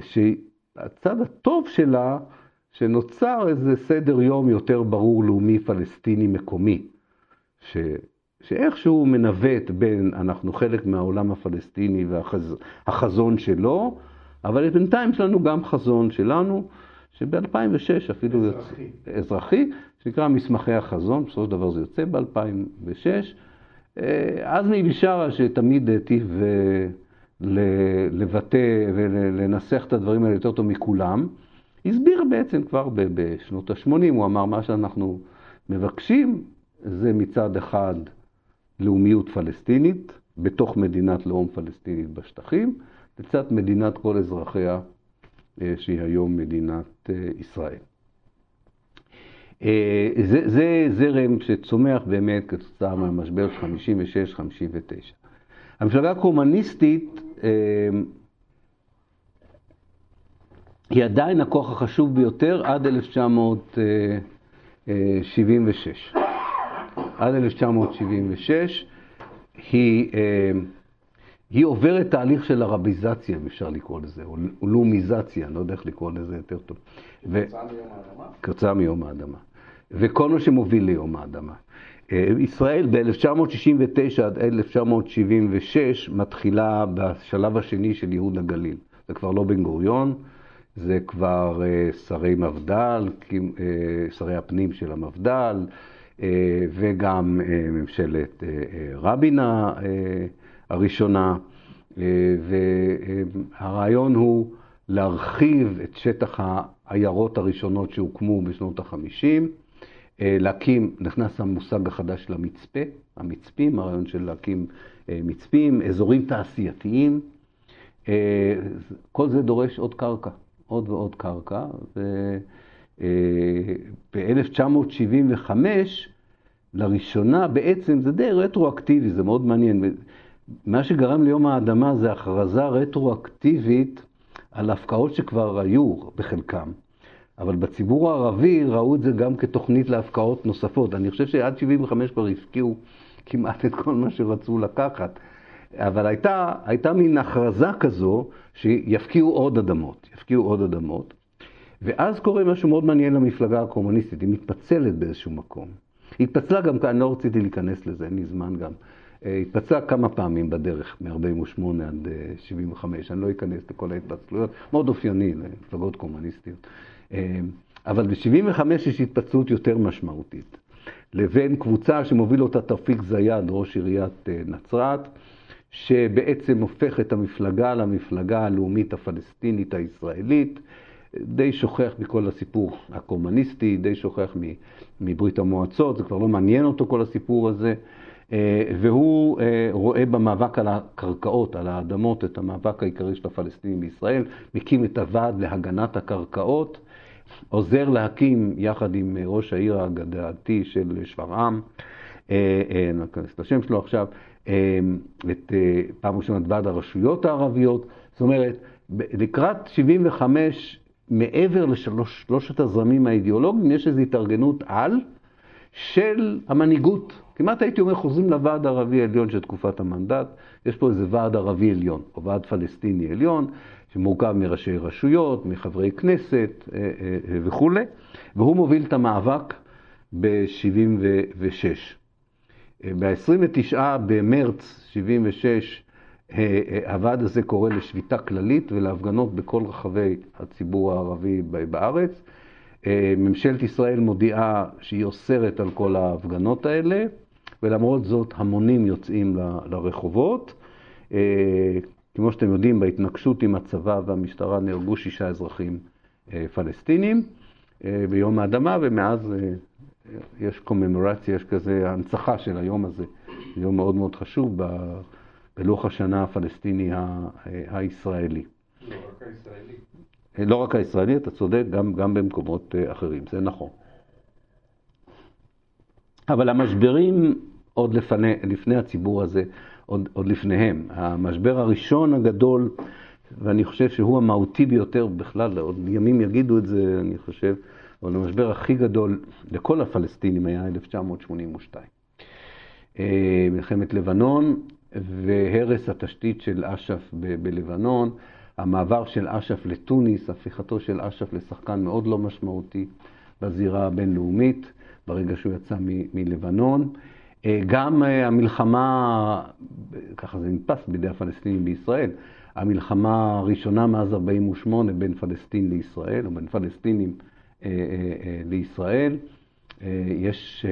שהצד הטוב שלה, שנוצר איזה סדר יום יותר ברור לאומי פלסטיני מקומי, שאיכשהו מנווט בין אנחנו חלק מהעולם הפלסטיני והחזון שלו, אבל בינתיים יש לנו גם חזון שלנו, שב-2006 אפילו אזרחי. יוצא, אזרחי, שנקרא מסמכי החזון, בסופו של דבר זה יוצא ב-2006. אה, עזמי בשארה, שתמיד היטיב לבטא ולנסח את הדברים האלה יותר טוב מכולם, הסביר בעצם כבר בשנות ה-80, הוא אמר מה שאנחנו מבקשים זה מצד אחד לאומיות פלסטינית בתוך מדינת לאום פלסטינית בשטחים, לצד מדינת כל אזרחיה, אה, שהיא היום מדינת אה, ישראל. אה, זה, זה זרם שצומח באמת כתוצאה מהמשבר של 56-59. המפלגה הקומוניסטית היא עדיין הכוח החשוב ביותר עד 1976. עד 1976 היא היא עוברת תהליך של ערביזציה, אם אפשר לקרוא לזה, או לאומיזציה, אני לא יודע איך לקרוא לזה יותר טוב. כתוצאה מיום האדמה? כתוצאה מיום האדמה. וכל מה שמוביל ליום האדמה. אה, ישראל ב-1969 עד 1976 מתחילה בשלב השני של ייהוד הגליל. זה כבר לא בן גוריון, זה כבר אה, שרי מפד"ל, אה, שרי הפנים של המפד"ל, וגם ממשלת רבין הראשונה, אה, והרעיון הוא להרחיב את שטח העיירות הראשונות שהוקמו בשנות ה-50, אה, להקים, נכנס המושג החדש למצפה, המצפים, הרעיון של להקים אה, מצפים, אזורים תעשייתיים, כל זה דורש עוד קרקע, עוד ועוד קרקע, וב-1975 לראשונה בעצם זה די רטרואקטיבי, זה מאוד מעניין. מה שגרם ליום האדמה זה הכרזה רטרואקטיבית על הפקעות שכבר היו בחלקם. אבל בציבור הערבי ראו את זה גם כתוכנית להפקעות נוספות. אני חושב שעד 75 כבר הפקיעו כמעט את כל מה שרצו לקחת. אבל הייתה, הייתה מין הכרזה כזו שיפקיעו עוד אדמות, יפקיעו עוד אדמות. ואז קורה משהו מאוד מעניין למפלגה הקומוניסטית, היא מתפצלת באיזשהו מקום. היא התפצלה גם כאן, לא רציתי להיכנס לזה, אין לי זמן גם. אה, התפצע כמה פעמים בדרך, מ-48 עד 75, אה, אני לא אכנס לכל ההתפצלויות, מאוד אופייני למפלגות קומוניסטיות. אה, אבל ב-75 יש התפצלות יותר משמעותית, לבין קבוצה שמוביל אותה תרפיק זיאד, ראש עיריית נצרת, שבעצם הופך את המפלגה למפלגה הלאומית הפלסטינית הישראלית, די שוכח מכל הסיפור הקומוניסטי, די שוכח מברית המועצות, זה כבר לא מעניין אותו כל הסיפור הזה. אה, והוא אה, רואה במאבק על הקרקעות, על האדמות, את המאבק העיקרי של הפלסטינים בישראל, מקים את הוועד להגנת הקרקעות, עוזר להקים יחד עם ראש העיר האגדתי של שפרעם, אה, לא אכנס לשם שלו עכשיו, את פעם ראשונה את ועד הרשויות הערביות. זאת אומרת, לקראת 75, מעבר לשלושת הזרמים האידיאולוגיים, יש איזו התארגנות על של המנהיגות. כמעט הייתי אומר, חוזרים לוועד הערבי העליון של תקופת המנדט, יש פה איזה ועד ערבי עליון, או ועד פלסטיני עליון, שמורכב מראשי רשויות, מחברי כנסת אה, אה, וכולי, והוא מוביל את המאבק ב-76. ב-29 במרץ 76 הוועד הזה קורא לשביתה כללית ולהפגנות בכל רחבי הציבור הערבי בארץ. ממשלת ישראל מודיעה שהיא אוסרת על כל ההפגנות האלה, ולמרות זאת המונים יוצאים לרחובות. כמו שאתם יודעים, בהתנגשות עם הצבא והמשטרה נהרגו שישה אזרחים פלסטינים ביום האדמה, ומאז יש קוממורציה, יש כזה הנצחה של היום הזה, יום מאוד מאוד חשוב בלוח השנה הפלסטיני הישראלי. לא רק הישראלי. לא רק הישראלי, אתה צודק, גם, גם במקומות אחרים, זה נכון. אבל המשברים עוד לפני, לפני הציבור הזה, עוד, עוד לפניהם. המשבר הראשון הגדול, ואני חושב שהוא המהותי ביותר בכלל, עוד ימים יגידו את זה, אני חושב, אבל המשבר הכי גדול לכל הפלסטינים היה 1982. אה, מלחמת לבנון והרס התשתית של אש"ף בלבנון, המעבר של אש"ף לתוניס, הפיכתו של אש"ף לשחקן מאוד לא משמעותי בזירה הבינלאומית, ברגע שהוא יצא מלבנון. אה, גם אה, המלחמה, ככה זה נתפס בידי הפלסטינים בישראל, המלחמה הראשונה מאז 48' בין פלסטין לישראל, או בין פלסטינים אה, לישראל, יש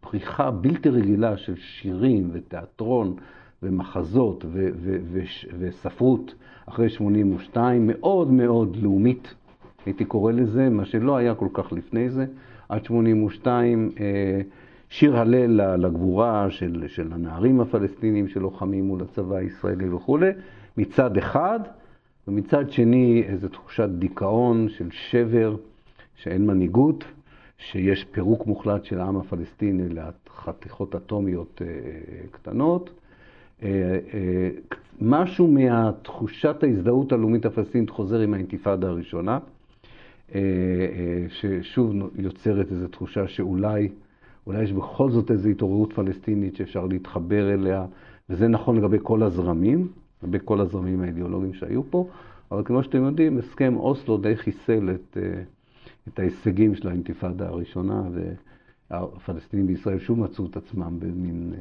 פריחה בלתי רגילה של שירים ותיאטרון ומחזות וספרות אחרי 82, מאוד מאוד לאומית, הייתי קורא לזה, מה שלא היה כל כך לפני זה. עד 82, שיר הלל לגבורה של, של הנערים הפלסטינים שלוחמים מול הצבא הישראלי וכולי, מצד אחד, ומצד שני איזו תחושת דיכאון של שבר, שאין מנהיגות, שיש פירוק מוחלט של העם הפלסטיני לחתיכות אטומיות קטנות. משהו מתחושת ההזדהות הלאומית הפלסטינית חוזר עם האינתיפאדה הראשונה, ששוב יוצרת איזו תחושה שאולי אולי יש בכל זאת איזו התעוררות פלסטינית שאפשר להתחבר אליה, וזה נכון לגבי כל הזרמים, לגבי כל הזרמים האידיאולוגיים שהיו פה, אבל כמו שאתם יודעים, הסכם אוסלו די חיסל את, את ההישגים של האינתיפאדה הראשונה, והפלסטינים בישראל שוב מצאו את עצמם במין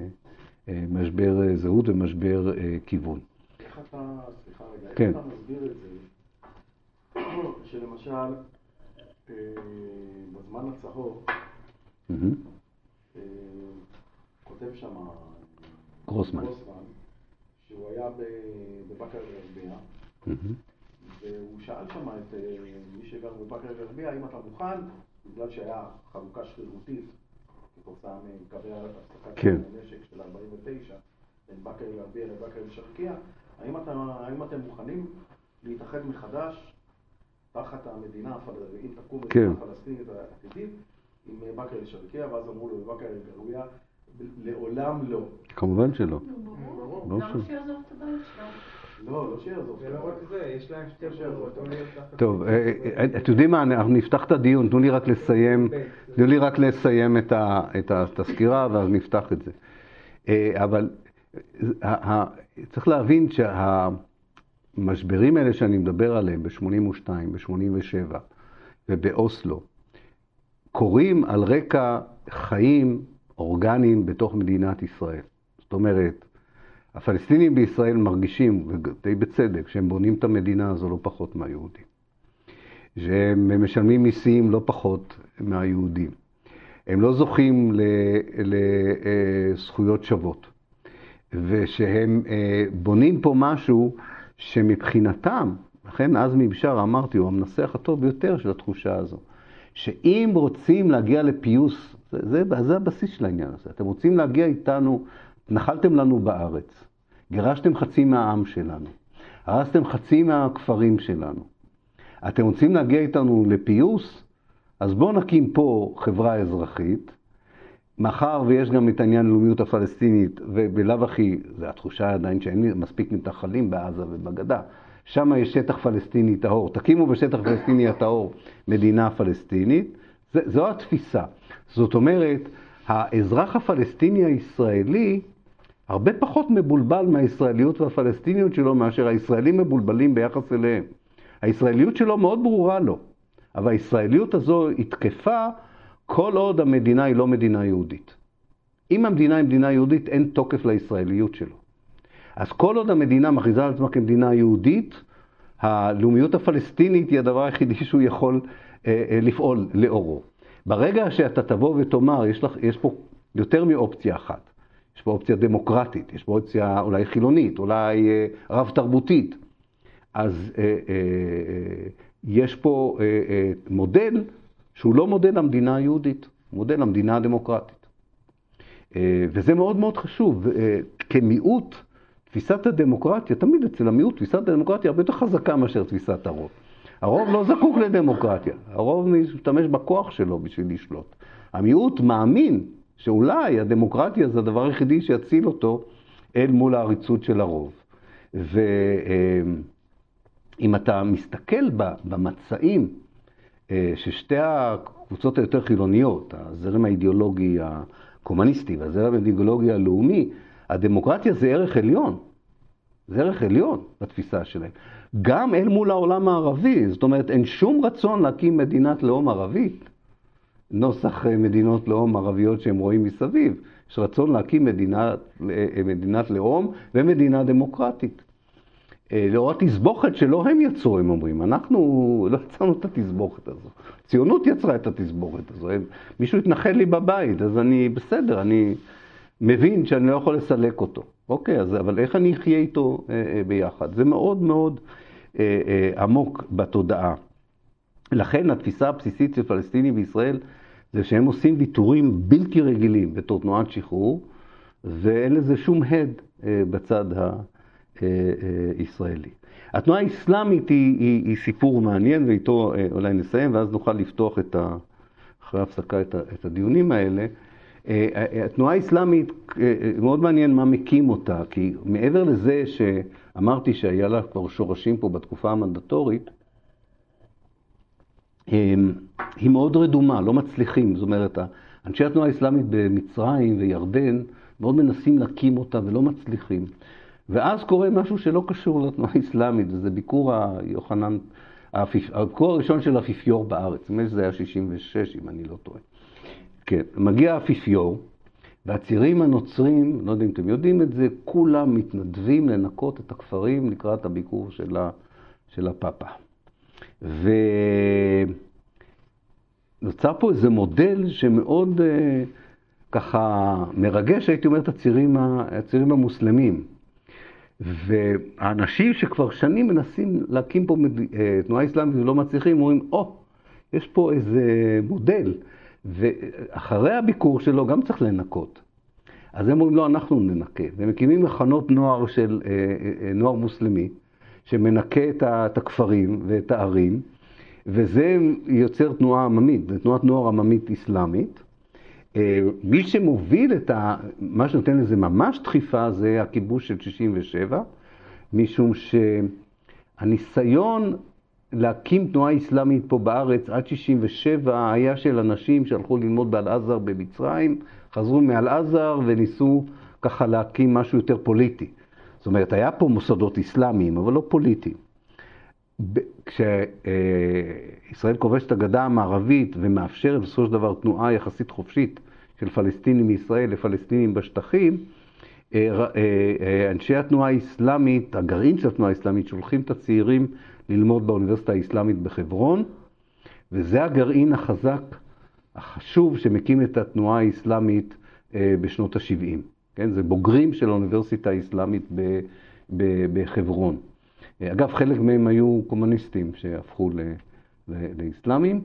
משבר זהות ומשבר כיוון. איך אתה, סליחה רגע, כן. איך אתה מסביר את זה, שלמשל, בזמן הצהוב. כותב שם גרוסמן. שהוא היה בבאקה מהמם. והוא שאל שם את אה, מי שגר בבאקה אל-גרבייה, האם אתה מוכן, בגלל שהיה חלוקה שרירותית כתוצאה מקווי הפסקת כן. הנשק של 49 בין באקה אל-גרבייה לבאקה אל-שרקייה, האם אתה- האם אתם מוכנים להתאחד מחדש תחת המדינה הפלסטינית, אם תקום כן. מדינה פלסטינית עתידית, עם באקה אל-שרקייה, ואז אמרו לו בבאקה אל-גרבייה, לעולם לא. כמובן שלא. ברור. לא למה. שיעזוב את הבית שלו? לא, לא לא. טוב, אה, אה, אתם יודעים מה, אנחנו נפתח את הדיון, תנו לי רק לסיים, תנו לי רק לסיים את הסקירה ואז נפתח את זה. אה, אבל צריך להבין שהמשברים האלה שאני מדבר עליהם ב-82, ב-87 ובאוסלו, קורים על רקע חיים אורגניים בתוך מדינת ישראל. זאת אומרת, הפלסטינים בישראל מרגישים, ודי בצדק, שהם בונים את המדינה הזו לא פחות מהיהודים. שהם משלמים מיסים לא פחות מהיהודים. הם לא זוכים לזכויות שוות. ושהם אה, בונים פה משהו שמבחינתם, לכן עזמי בשארה, אמרתי, הוא המנסח הטוב ביותר של התחושה הזו, שאם רוצים להגיע לפיוס, זה, זה, זה הבסיס של העניין הזה, אתם רוצים להגיע איתנו, נחלתם לנו בארץ, גירשתם חצי מהעם שלנו, הרסתם חצי מהכפרים שלנו, אתם רוצים להגיע איתנו לפיוס? אז בואו נקים פה חברה אזרחית, מאחר ויש גם את העניין הלאומיות הפלסטינית, ובלאו הכי, זו התחושה עדיין שאין מספיק מתנחלים בעזה ובגדה, שם יש שטח פלסטיני טהור. תקימו בשטח פלסטיני הטהור מדינה פלסטינית, זו התפיסה. זאת אומרת, האזרח הפלסטיני הישראלי הרבה פחות מבולבל מהישראליות והפלסטיניות שלו מאשר הישראלים מבולבלים ביחס אליהם. הישראליות שלו מאוד ברורה לו, אבל הישראליות הזו היא תקפה כל עוד המדינה היא לא מדינה יהודית. אם המדינה היא מדינה יהודית, אין תוקף לישראליות שלו. אז כל עוד המדינה מכריזה על עצמה כמדינה יהודית, הלאומיות הפלסטינית היא הדבר היחידי שהוא יכול אה, אה, לפעול לאורו. ברגע שאתה תבוא ותאמר, יש, לך, יש פה יותר מאופציה אחת. יש פה אופציה דמוקרטית, יש פה אופציה אולי חילונית, אולי אה, רב-תרבותית. אז אה, אה, אה, יש פה אה, אה, מודל שהוא לא מודל המדינה היהודית, מודל המדינה הדמוקרטית. וזה מאוד מאוד חשוב. כמיעוט, תפיסת הדמוקרטיה, תמיד אצל המיעוט תפיסת הדמוקרטיה הרבה יותר חזקה מאשר תפיסת הרוב. הרוב לא זקוק לדמוקרטיה, הרוב משתמש בכוח שלו בשביל לשלוט. המיעוט מאמין שאולי הדמוקרטיה זה הדבר היחידי שיציל אותו אל מול העריצות של הרוב. ואם אתה מסתכל במצעים אה, ששתי הקבוצות היותר חילוניות, הזרם האידיאולוגי הקומוניסטי והזרם האידיאולוגי הלאומי, הדמוקרטיה זה ערך עליון. זה ערך עליון בתפיסה שלהם. גם אל מול העולם הערבי, זאת אומרת, אין שום רצון להקים מדינת לאום ערבית, נוסח אה, מדינות לאום ערביות שהם רואים מסביב. יש רצון להקים מדינת, אה, מדינת לאום ומדינה דמוקרטית. אה, לאור התסבוכת שלא הם יצרו, הם אומרים. אנחנו לא יצרנו את התסבוכת הזו. הציונות יצרה את התסבוכת הזו. מישהו התנחל לי בבית, אז אני בסדר, אני מבין שאני לא יכול לסלק אותו. אוקיי, אז, אבל איך אני אחיה איתו אה, אה, ביחד? זה מאוד מאוד אה, אה, עמוק בתודעה. לכן התפיסה הבסיסית של פלסטינים בישראל זה שהם עושים ויתורים בלתי רגילים בתור תנועת שחרור, ואין לזה שום הד אה, בצד הישראלי. התנועה האסלאמית היא, היא, היא סיפור מעניין, ואיתו אה, אולי נסיים, ואז נוכל לפתוח את ה, אחרי ההפסקה את, את הדיונים האלה. אה, אה, התנועה האסלאמית, מאוד מעניין מה מקים אותה, כי מעבר לזה שאמרתי שהיה לה כבר שורשים פה בתקופה המנדטורית, היא מאוד רדומה, לא מצליחים. זאת אומרת, אנשי התנועה האסלאמית במצרים וירדן מאוד מנסים להקים אותה ולא מצליחים. ואז קורה משהו שלא קשור לתנועה האסלאמית, וזה ביקור היוחנן, הביקור הראשון של האפיפיור בארץ, נדמה לי שזה היה 66, אם אני לא טועה. כן, מגיע האפיפיור, והצירים הנוצרים, לא יודע אם אתם יודעים את זה, כולם מתנדבים לנקות את הכפרים לקראת הביקור של, ה, של הפאפה. ונוצר פה איזה מודל שמאוד אה, ככה מרגש, הייתי אומר, את הצירים, הצירים המוסלמים. והאנשים שכבר שנים מנסים להקים פה אה, תנועה אסלאמית ולא מצליחים, אומרים, או, oh, יש פה איזה מודל, ואחרי הביקור שלו גם צריך לנקות. אז הם אומרים, לא, אנחנו ננקה. והם מקימים מחנות נוער של אה, נוער מוסלמי, שמנקה את הכפרים ואת הערים, וזה יוצר תנועה עממית, זו תנועת נוער עממית אסלאמית. אה, מי שמוביל את ה... מה שנותן לזה ממש דחיפה זה הכיבוש של 67, משום שהניסיון להקים תנועה אסלאמית פה בארץ עד 67 היה של אנשים שהלכו ללמוד באל-עזר במצרים, חזרו מאל-עזר וניסו ככה להקים משהו יותר פוליטי. זאת אומרת, היה פה מוסדות אסלאמיים, אבל לא פוליטיים. כשישראל כובשת את הגדה המערבית ומאפשרת בסופו של דבר תנועה יחסית חופשית של פלסטינים מישראל לפלסטינים בשטחים, אה, אה, אה, אנשי התנועה האסלאמית, הגרעין של התנועה האסלאמית, שולחים את הצעירים ללמוד באוניברסיטה האסלאמית בחברון, וזה הגרעין החזק, החשוב, שמקים את התנועה האסלאמית בשנות ה-70. כן? זה בוגרים של האוניברסיטה האסלאמית בחברון. אגב, חלק מהם היו קומוניסטים שהפכו לאסלאמים.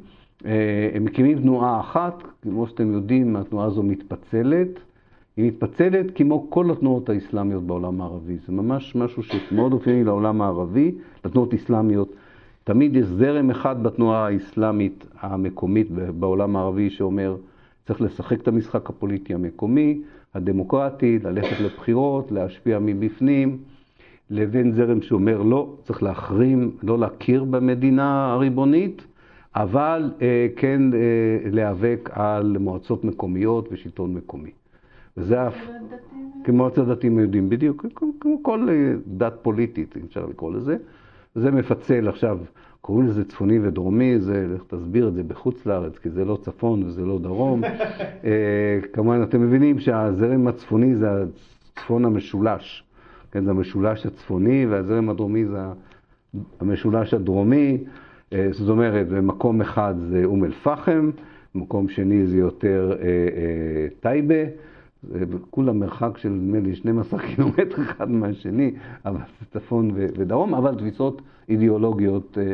אה, הם מקימים תנועה אחת, כמו שאתם יודעים, התנועה הזו מתפצלת. היא מתפצלת כמו כל התנועות האסלאמיות בעולם הערבי. זה ממש משהו שמאוד אופייני לעולם הערבי, לתנועות אסלאמיות. תמיד יש זרם אחד בתנועה האסלאמית המקומית בעולם הערבי שאומר, צריך לשחק את המשחק הפוליטי המקומי, הדמוקרטי, ללכת לבחירות, להשפיע מבפנים, לבין זרם שאומר לא, צריך להחרים, לא להכיר במדינה הריבונית, אבל אה, כן אה, להיאבק על מועצות מקומיות ושלטון מקומי. וזה אף... כמו אצל דתיים יהודים, בדיוק, כמו כל אה, דת פוליטית, אם אפשר לקרוא לזה. זה מפצל עכשיו, קוראים לזה צפוני ודרומי, זה, לך תסביר את זה בחוץ לארץ, כי זה לא צפון וזה לא דרום. אה, כמובן, אתם מבינים שהזרם הצפוני זה הצפון המשולש. כן, זה המשולש הצפוני, והזרם הדרומי זה המשולש הדרומי. אה, זאת אומרת, במקום אחד זה אום אל-פחם, במקום שני זה יותר אה, אה, טייבה. זה כולה מרחק של נדמה לי 12 קילומטר אחד מהשני, אבל זה צפון ודרום, אבל תפיסות אידיאולוגיות אה, אה,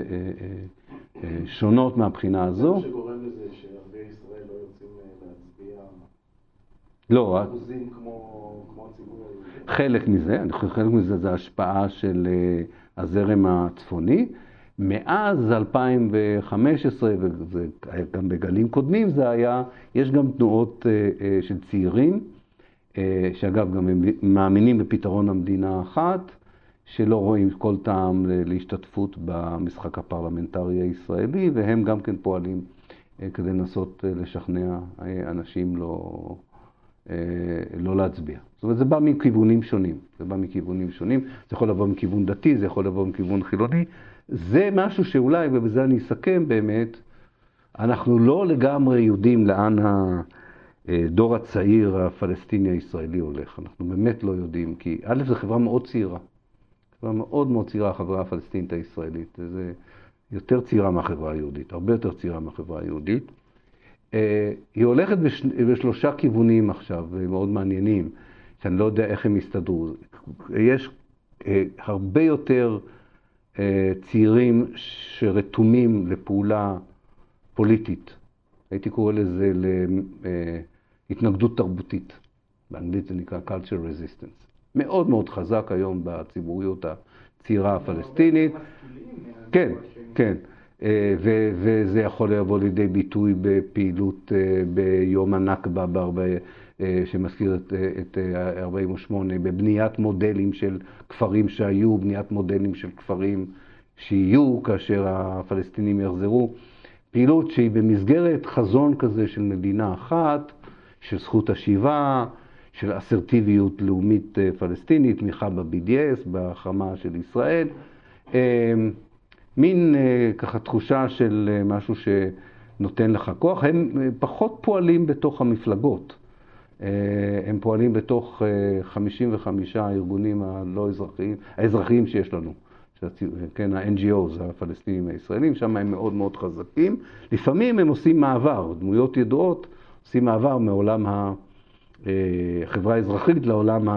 אה, שונות מהבחינה הזו. זה שגורם לזה שערביי ישראל לא יוצאים להצביע לא, אחוזים כמו כמו הציבור היהודי. חלק מזה, אני חושב שחלק מזה זה השפעה של הזרם הצפוני. מאז 2015, וגם בגלים קודמים זה היה, יש גם תנועות של צעירים שאגב, גם הם מאמינים בפתרון המדינה האחת, שלא רואים כל טעם להשתתפות במשחק הפרלמנטרי הישראלי, והם גם כן פועלים אה, כדי לנסות אה, לשכנע אנשים לא, לא להצביע. זאת אומרת, זה בא מכיוונים שונים. זה בא מכיוונים שונים. זה יכול לבוא מכיוון דתי, זה יכול לבוא מכיוון חילוני. זה משהו שאולי, ובזה אני אסכם באמת, אנחנו לא לגמרי יודעים לאן ה... הדור הצעיר הפלסטיני הישראלי הולך. אנחנו באמת לא יודעים, כי א', זו חברה מאוד צעירה. חברה מאוד מאוד צעירה, החברה הפלסטינית הישראלית. זה יותר צעירה מהחברה היהודית, הרבה יותר צעירה מהחברה היהודית. אה, היא הולכת בש... בשלושה כיוונים עכשיו, מאוד מעניינים, שאני לא יודע איך הם יסתדרו. יש אה, הרבה יותר אה, צעירים שרתומים לפעולה פוליטית. הייתי קורא לזה התנגדות תרבותית. באנגלית זה נקרא culture resistance. מאוד מאוד חזק היום בציבוריות הצעירה הפלסטינית. כן, כן. אה, וזה יכול לבוא לידי ביטוי בפעילות אה, ביום הנכבה אה, שמזכיר את 48', בבניית מודלים של כפרים שהיו, בניית מודלים של כפרים שיהיו כאשר הפלסטינים יחזרו. פעילות שהיא במסגרת חזון כזה של מדינה אחת, של זכות השיבה, של אסרטיביות לאומית אה, פלסטינית, תמיכה ב-BDS, בהחרמה של ישראל. אה, מין אה, ככה תחושה של משהו שנותן לך כוח. הם פחות פועלים בתוך המפלגות. הם פועלים בתוך 55 הארגונים הלא אזרחיים, האזרחיים שיש לנו. כן, ה-NGOs, הפלסטינים הישראלים, שם הם מאוד מאוד חזקים. לפעמים הם עושים מעבר, דמויות ידועות עושים מעבר מעולם החברה האזרחית לעולם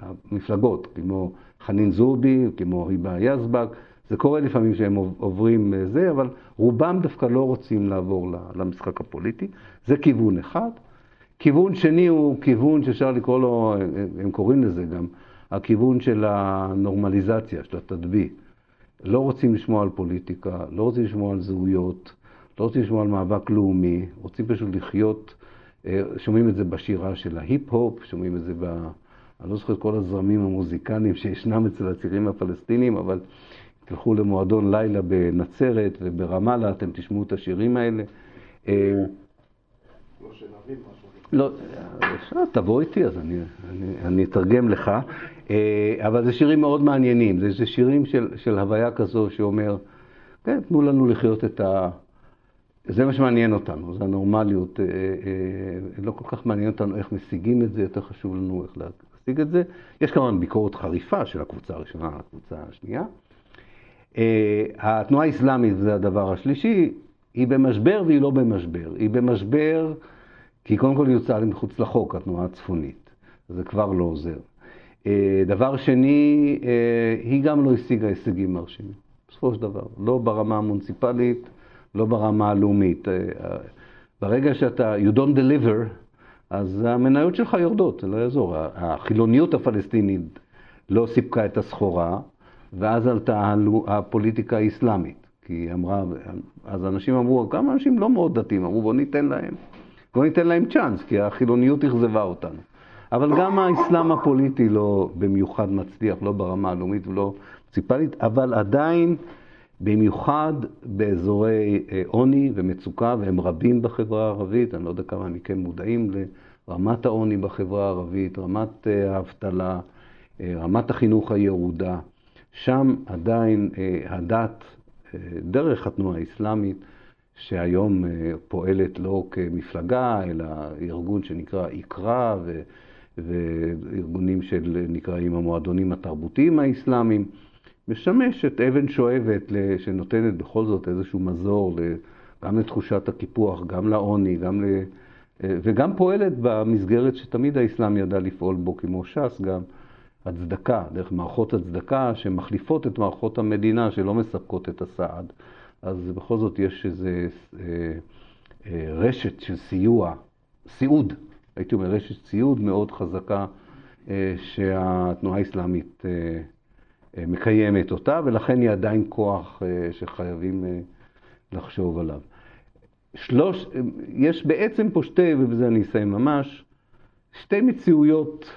המפלגות, כמו חנין זועבי, כמו היבה יזבק. זה קורה לפעמים שהם עוברים זה, אבל רובם דווקא לא רוצים לעבור למשחק הפוליטי. זה כיוון אחד. כיוון שני הוא כיוון שאפשר לקרוא לו, הם קוראים לזה גם, הכיוון של הנורמליזציה, של התדבי. לא רוצים לשמוע על פוליטיקה, לא רוצים לשמוע על זהויות, לא רוצים לשמוע על מאבק לאומי, רוצים פשוט לחיות אה, שומעים את זה בשירה של ההיפ-הופ, שומעים את זה ב... אני לא זוכר את כל הזרמים המוזיקליים שישנם אצל הצעירים הפלסטינים, אבל תלכו למועדון לילה בנצרת וברמאללה, אתם תשמעו את השירים האלה. אה, לא שנבין משהו. לא, אפשר, תבוא איתי, אז אני, אני, אני אתרגם לך. אה, אבל זה שירים מאוד מעניינים, זה, זה שירים של, של הוויה כזו שאומר, כן, תנו לנו לחיות את ה... זה מה שמעניין אותנו, זה הנורמליות. אה, אה, לא כל כך מעניין אותנו איך משיגים את זה, יותר חשוב לנו איך להשיג את זה. יש כמובן ביקורת חריפה של הקבוצה הראשונה על הקבוצה השנייה. אה, התנועה האסלאמית, זה הדבר השלישי, היא במשבר והיא לא במשבר. היא במשבר כי קודם כל היא יוצאה מחוץ לחוק, התנועה הצפונית. זה כבר לא עוזר. דבר שני, היא גם לא השיגה הישגים מרשימים, בסופו של דבר. לא ברמה המוניציפלית, לא ברמה הלאומית. אה, ברגע שאתה, you don't deliver, אז המניות שלך יורדות, זה לא יעזור. החילוניות הפלסטינית לא סיפקה את הסחורה, ואז עלתה הפוליטיקה האסלאמית. כי היא אמרה, אז אנשים אמרו, כמה אנשים לא מאוד דתיים, אמרו בוא ניתן להם. בוא ניתן להם צ'אנס, כי החילוניות אכזבה אותנו. אבל גם האסלאם הפוליטי לא במיוחד מצליח, לא ברמה הלאומית ולא מוניציפלית, אבל עדיין, במיוחד באזורי אה, עוני ומצוקה, והם רבים בחברה הערבית, אני לא יודע כמה מכם מודעים לרמת העוני בחברה הערבית, רמת אה, האבטלה, אה, רמת החינוך הירודה. שם עדיין הדת, דרך התנועה האסלאמית, שהיום פועלת לא כמפלגה, אלא ארגון שנקרא איקרא, וארגונים שנקראים המועדונים התרבותיים האסלאמיים, משמשת אבן שואבת שנותנת בכל זאת איזשהו מזור גם לתחושת הקיפוח, גם לעוני, גם ל... וגם פועלת במסגרת שתמיד האסלאם ידע לפעול בו, כמו ש"ס, גם הצדקה, דרך מערכות הצדקה שמחליפות את מערכות המדינה שלא מספקות את הסעד. אז בכל זאת יש איזו אה, אה, רשת של סיוע, סיעוד, הייתי אומר, רשת ציוד מאוד חזקה אה, שהתנועה האסלאמית אה, אה, מקיימת אותה, ולכן היא עדיין כוח שחייבים לחשוב עליו. שלוש, יש בעצם פה שתי, ובזה אני אסיים ממש, שתי מציאויות,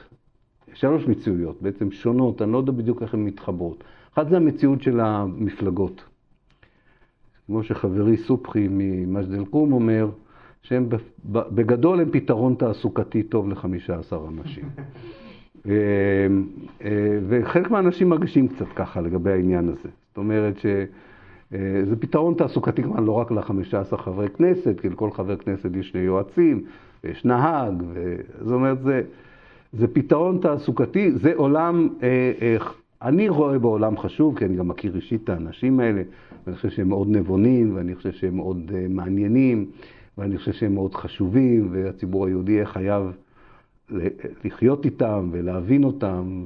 שלוש מציאויות בעצם שונות, אני לא יודע בדיוק איך הן מתחברות. אחת זה המציאות של המפלגות. כמו שחברי סופחי ממג'ד אל-קום אומר, שהם בגדול הם פתרון תעסוקתי טוב ל-15 אנשים. אה, אה, וחלק מהאנשים מרגישים קצת ככה לגבי העניין הזה. זאת אומרת שזה אה, פתרון תעסוקתי כמובן לא רק ל-15 חברי כנסת, כי לכל חבר כנסת יש שני יועצים, ויש נהג, ו... זאת אומרת, זה, זה פתרון תעסוקתי, זה עולם, אני רואה בעולם חשוב, כי אני גם מכיר אישית את האנשים האלה, ואני חושב שהם מאוד נבונים, ואני חושב שהם מאוד מעניינים. ואני חושב שהם מאוד חשובים, והציבור היהודי יהיה חייב לחיות איתם ולהבין אותם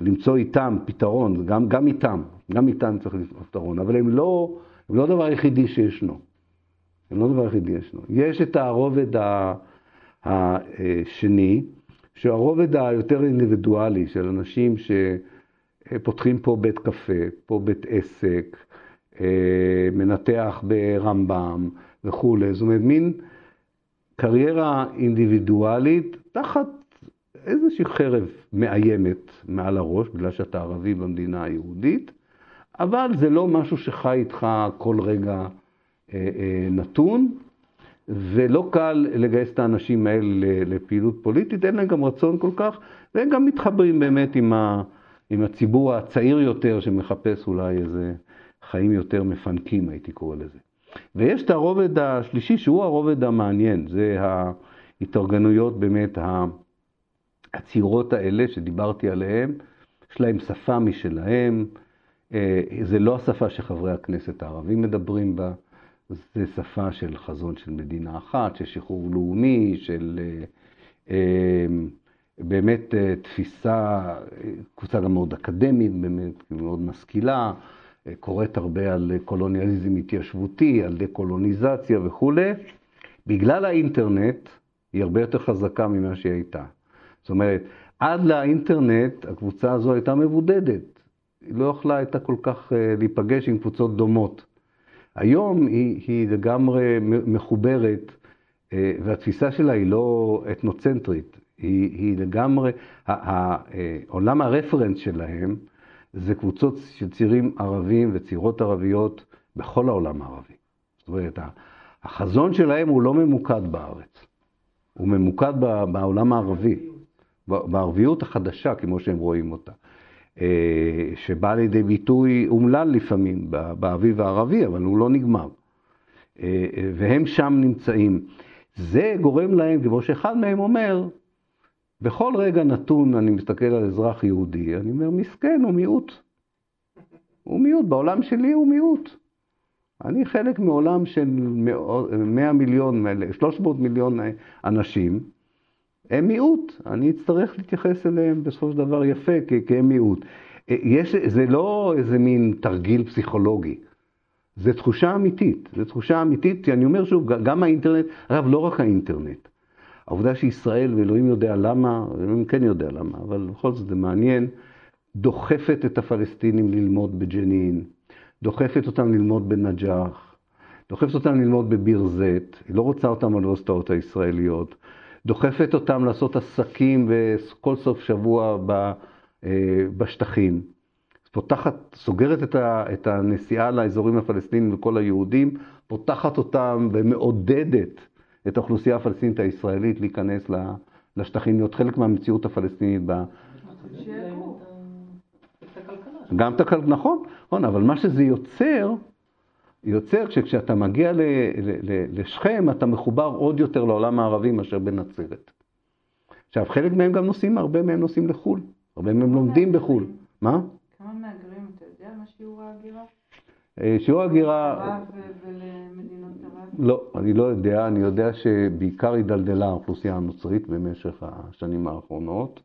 ולמצוא איתם פתרון, גם, גם איתם, גם איתם צריך למצוא פתרון, אבל הם לא, הם לא הדבר היחידי שישנו. הם לא הדבר היחידי שישנו. יש את הרובד השני, שהרובד היותר אינדיבידואלי של אנשים שפותחים פה בית קפה, פה בית עסק, אה, מנתח ברמב"ם, וכולי. זאת אומרת, מין קריירה אינדיבידואלית תחת איזושהי חרב מאיימת מעל הראש, בגלל שאתה ערבי במדינה היהודית, אבל זה לא משהו שחי איתך כל רגע אה, אה, נתון, ולא קל לגייס את האנשים האלה לפעילות פוליטית, אין להם גם רצון כל כך, והם גם מתחברים באמת עם, ה, עם הציבור הצעיר יותר שמחפש אולי איזה חיים יותר מפנקים, הייתי קורא לזה. ויש את הרובד השלישי, שהוא הרובד המעניין, זה ההתארגנויות באמת הצעירות האלה שדיברתי עליהן, יש להם שפה משלהם, אה, זה לא השפה שחברי הכנסת הערבים מדברים בה, זה שפה של חזון של מדינה אחת, של שחרור לאומי, של אה, אה, באמת תפיסה, קבוצה גם מאוד אקדמית, באמת מאוד משכילה. קוראת הרבה על קולוניאליזם התיישבותי, על דקולוניזציה וכולי, בגלל האינטרנט היא הרבה יותר חזקה ממה שהיא הייתה. זאת אומרת, עד לאינטרנט הקבוצה הזו הייתה מבודדת. היא לא יכלה הייתה כל כך אה, להיפגש עם קבוצות דומות. היום היא, היא לגמרי מחוברת, אה, והתפיסה שלה היא לא אתנוצנטרית, היא, היא לגמרי, אה, עולם הרפרנס שלהם זה קבוצות של צעירים ערבים וצעירות ערביות בכל העולם הערבי. זאת אומרת, החזון שלהם הוא לא ממוקד בארץ, הוא ממוקד בעולם הערבי, בערביות החדשה, כמו שהם רואים אותה, אה, שבאה לידי ביטוי אומלל לפעמים באביב הערבי, אבל הוא לא נגמר. אה, והם שם נמצאים. זה גורם להם, כמו שאחד מהם אומר, בכל רגע נתון אני מסתכל על אזרח יהודי, אני אומר, מסכן, הוא מיעוט. הוא מיעוט, בעולם שלי הוא מיעוט. אני חלק מעולם של 100 מיליון, 300 מיליון אנשים, הם מיעוט. אני אצטרך להתייחס אליהם בסופו של דבר יפה, כי הם מיעוט. יש, זה לא איזה מין תרגיל פסיכולוגי, זה תחושה אמיתית. זו תחושה אמיתית, כי אני אומר שוב, גם האינטרנט, אגב, לא רק האינטרנט. העובדה שישראל, ואלוהים יודע למה, אלוהים כן יודע למה, אבל בכל זאת זה מעניין, דוחפת את הפלסטינים ללמוד בג'נין, דוחפת אותם ללמוד בנג'אח, דוחפת אותם ללמוד בביר זית, היא לא רוצה אותם באוניברסיטאות הישראליות, דוחפת אותם לעשות עסקים כל סוף שבוע אה, בשטחים. פותחת, סוגרת את, ה, את הנסיעה לאזורים הפלסטיניים לכל היהודים, פותחת אותם ומעודדת את האוכלוסייה הפלסטינית הישראלית להיכנס לשטחים, להיות חלק מהמציאות הפלסטינית. ב... גם את הכלכלה, נכון, נכון, אבל מה שזה יוצר, יוצר שכשאתה מגיע ל, ל, ל, לשכם, אתה מחובר עוד יותר לעולם הערבי מאשר בנצרת. עכשיו, חלק מהם גם נוסעים, הרבה מהם נוסעים לחו"ל, הרבה מהם לומדים בחו"ל. מה? כמה מהגרים, אתה יודע מה שיעור ההגירה? אה, שיעור ההגירה... לא, אני לא יודע, אני יודע שבעיקר הידלדלה האוכלוסייה הנוצרית במשך השנים האחרונות.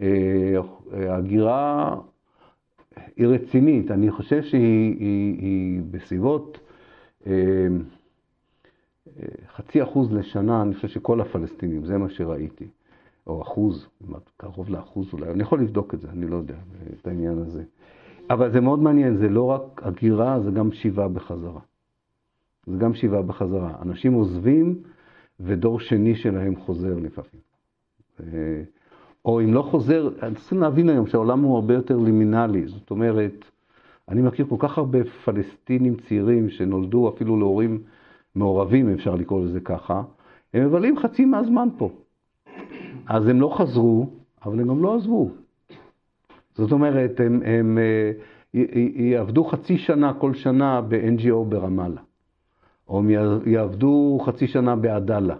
אה, ההגירה היא רצינית, אני חושב שהיא היא, היא בסביבות אה, חצי אחוז לשנה, אני חושב שכל הפלסטינים, זה מה שראיתי, או אחוז, קרוב לאחוז אולי, אני יכול לבדוק את זה, אני לא יודע, את העניין הזה. אבל זה מאוד מעניין, זה לא רק הגירה, זה גם שיבה בחזרה. זה גם שיבה בחזרה. אנשים עוזבים ודור שני שלהם חוזר לפעמים. אה, או אם לא חוזר, צריכים להבין היום שהעולם הוא הרבה יותר לימינלי. זאת אומרת, אני מכיר כל כך הרבה פלסטינים צעירים שנולדו אפילו להורים מעורבים, אפשר לקרוא לזה ככה, הם מבלים חצי מהזמן פה. אז הם לא חזרו, אבל הם גם לא עזבו. זאת אומרת, הם, הם אה, יעבדו חצי שנה כל שנה ב-NGO ברמאללה, או הם יעבדו חצי שנה בעדאלה.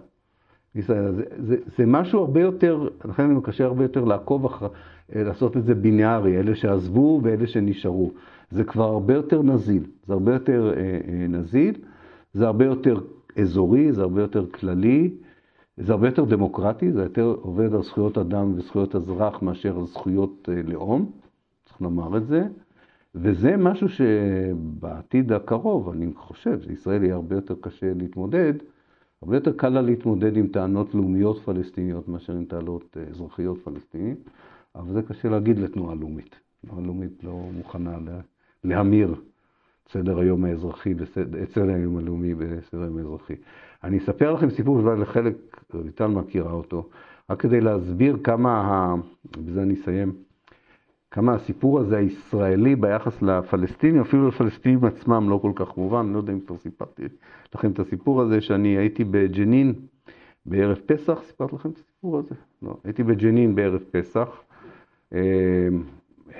זה, זה, זה משהו הרבה יותר, לכן אני מקשה הרבה יותר לעקוב אחר, אה, לעשות את זה בינארי, אלה שעזבו ואלה שנשארו. זה כבר הרבה יותר נזיל, זה הרבה יותר אה, אה, נזיל, זה הרבה יותר אזורי, זה הרבה יותר כללי, זה הרבה יותר דמוקרטי, זה יותר עובד על זכויות אדם וזכויות אזרח מאשר על זכויות אה, לאום, צריך לומר את זה. וזה משהו שבעתיד הקרוב, אני חושב, שישראל יהיה הרבה יותר קשה להתמודד, הרבה יותר קל לה להתמודד עם טענות לאומיות פלסטיניות מאשר עם טענות אה, אזרחיות פלסטיניות, אבל זה קשה להגיד לתנועה לאומית. תנועה לאומית לא מוכנה להמיר סדר היום האזרחי, את סדר היום הלאומי בסדר היום האזרחי. אני אספר לכם סיפור שאולי לחלק, רויטל מכירה אותו, רק כדי להסביר כמה, בזה אני אסיים, כמה הסיפור הזה הישראלי ביחס לפלסטינים, אפילו לפלסטינים עצמם לא כל כך מובן, לא יודע אם כבר סיפרתי לכם את הסיפור הזה, שאני הייתי בג'נין בערב פסח, סיפרתי לכם את הסיפור הזה? לא, הייתי בג'נין בערב פסח, אה,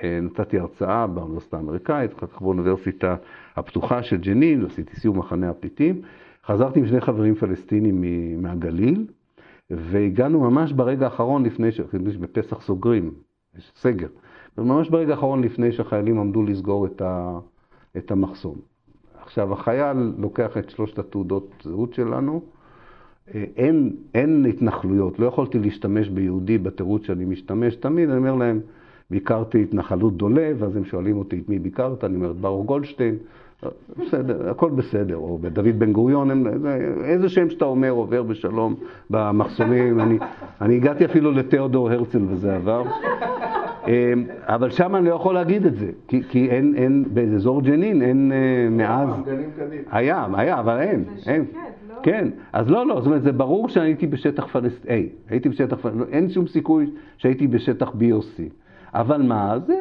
אה, נתתי הרצאה באוניברסיטה האמריקאית, אחר כך באוניברסיטה הפתוחה של ג'נין, עשיתי סיום מחנה הפליטים, חזרתי עם שני חברים פלסטינים מהגליל, והגענו ממש ברגע האחרון לפני שבפסח סוגרים, יש סגר. וממש ברגע האחרון לפני שהחיילים עמדו לסגור את, ה, את המחסום. עכשיו, החייל לוקח את שלושת התעודות זהות שלנו, אה, אין, אין התנחלויות, לא יכולתי להשתמש ביהודי בתירוץ שאני משתמש תמיד, אני אומר להם, ביקרתי התנחלות דולב, אז הם שואלים אותי את מי ביקרת, אני אומר את ברוך גולדשטיין, בסדר, הכל בסדר, או בדוד בן גוריון, איזה שם שאתה אומר עובר בשלום במחסומים, אני, אני הגעתי אפילו לתיאודור הרצל וזה עבר. אמ, אבל שם אני לא יכול להגיד את זה, כי, כי אין, אין, באזור ג'נין אין אה, מאז... היה, היה, אבל אין, אין. לא? כן, אז לא, לא, זאת אומרת, זה ברור שהייתי בשטח פלסטיני, הייתי בשטח פלסטיני, אין שום סיכוי שהייתי בשטח BOC. אבל מה, זה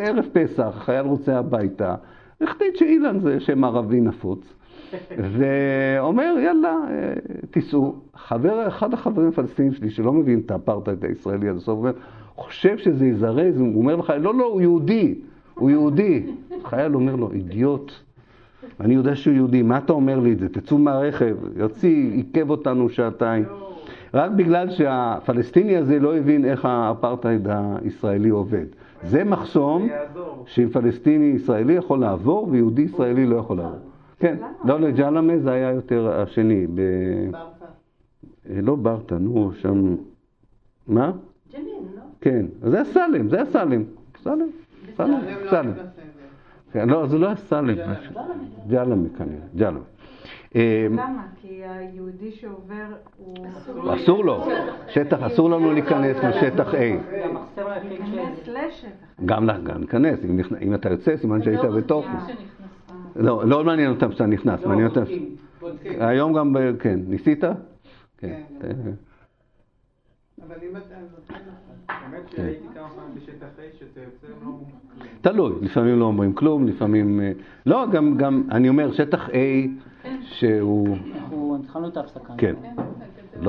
ערב פסח, החייל רוצה הביתה, החליט שאילן זה שם ערבי נפוץ, ואומר, יאללה, אה, תיסעו. חבר, אחד החברים הפלסטינים שלי, שלא מבין את האפרטהייד הישראלי עד הסוף, אומר, חושב שזה יזרז, הוא אומר לך, לא, לא, הוא יהודי, הוא יהודי. חייל אומר לו, אידיוט, אני יודע שהוא יהודי, מה אתה אומר לי את זה? תצאו מהרכב, יוציא, עיכב אותנו שעתיים. רק בגלל שהפלסטיני הזה לא הבין איך האפרטהייד הישראלי עובד. זה מחסום שאם פלסטיני ישראלי יכול לעבור ויהודי ישראלי לא יכול לעבור. כן, לא לג'למה זה היה יותר השני. ברטה. לא ברטה, נו, שם... מה? כן, זה הסלם, זה הסלם. סלם, סלם, סלם. כן, לא, זה לא הסלם. ג'למה כנראה, ג'למה. אה, למה? כי היהודי שעובר הוא... אסור לו. שטח, אסור לנו להיכנס לשטח A. להיכנס לשטח. גם להיכנס. אם אתה יוצא, סימן שהיית בתוכו. לא, לא מעניין אותם שאתה נכנס, לא, מעניין אותם... היום גם, כן, ניסית? כן. כן. אה, אבל אם אתה... האמת שהייתי כמה פעמים בשטח A שאתה יוצא הם לא אומרים כלום. תלוי, לפעמים לא אומרים כלום, לפעמים... אה, לא, גם, גם, אני אומר, שטח A שהוא... אנחנו התחלנו את ההפסקה. כן. כן,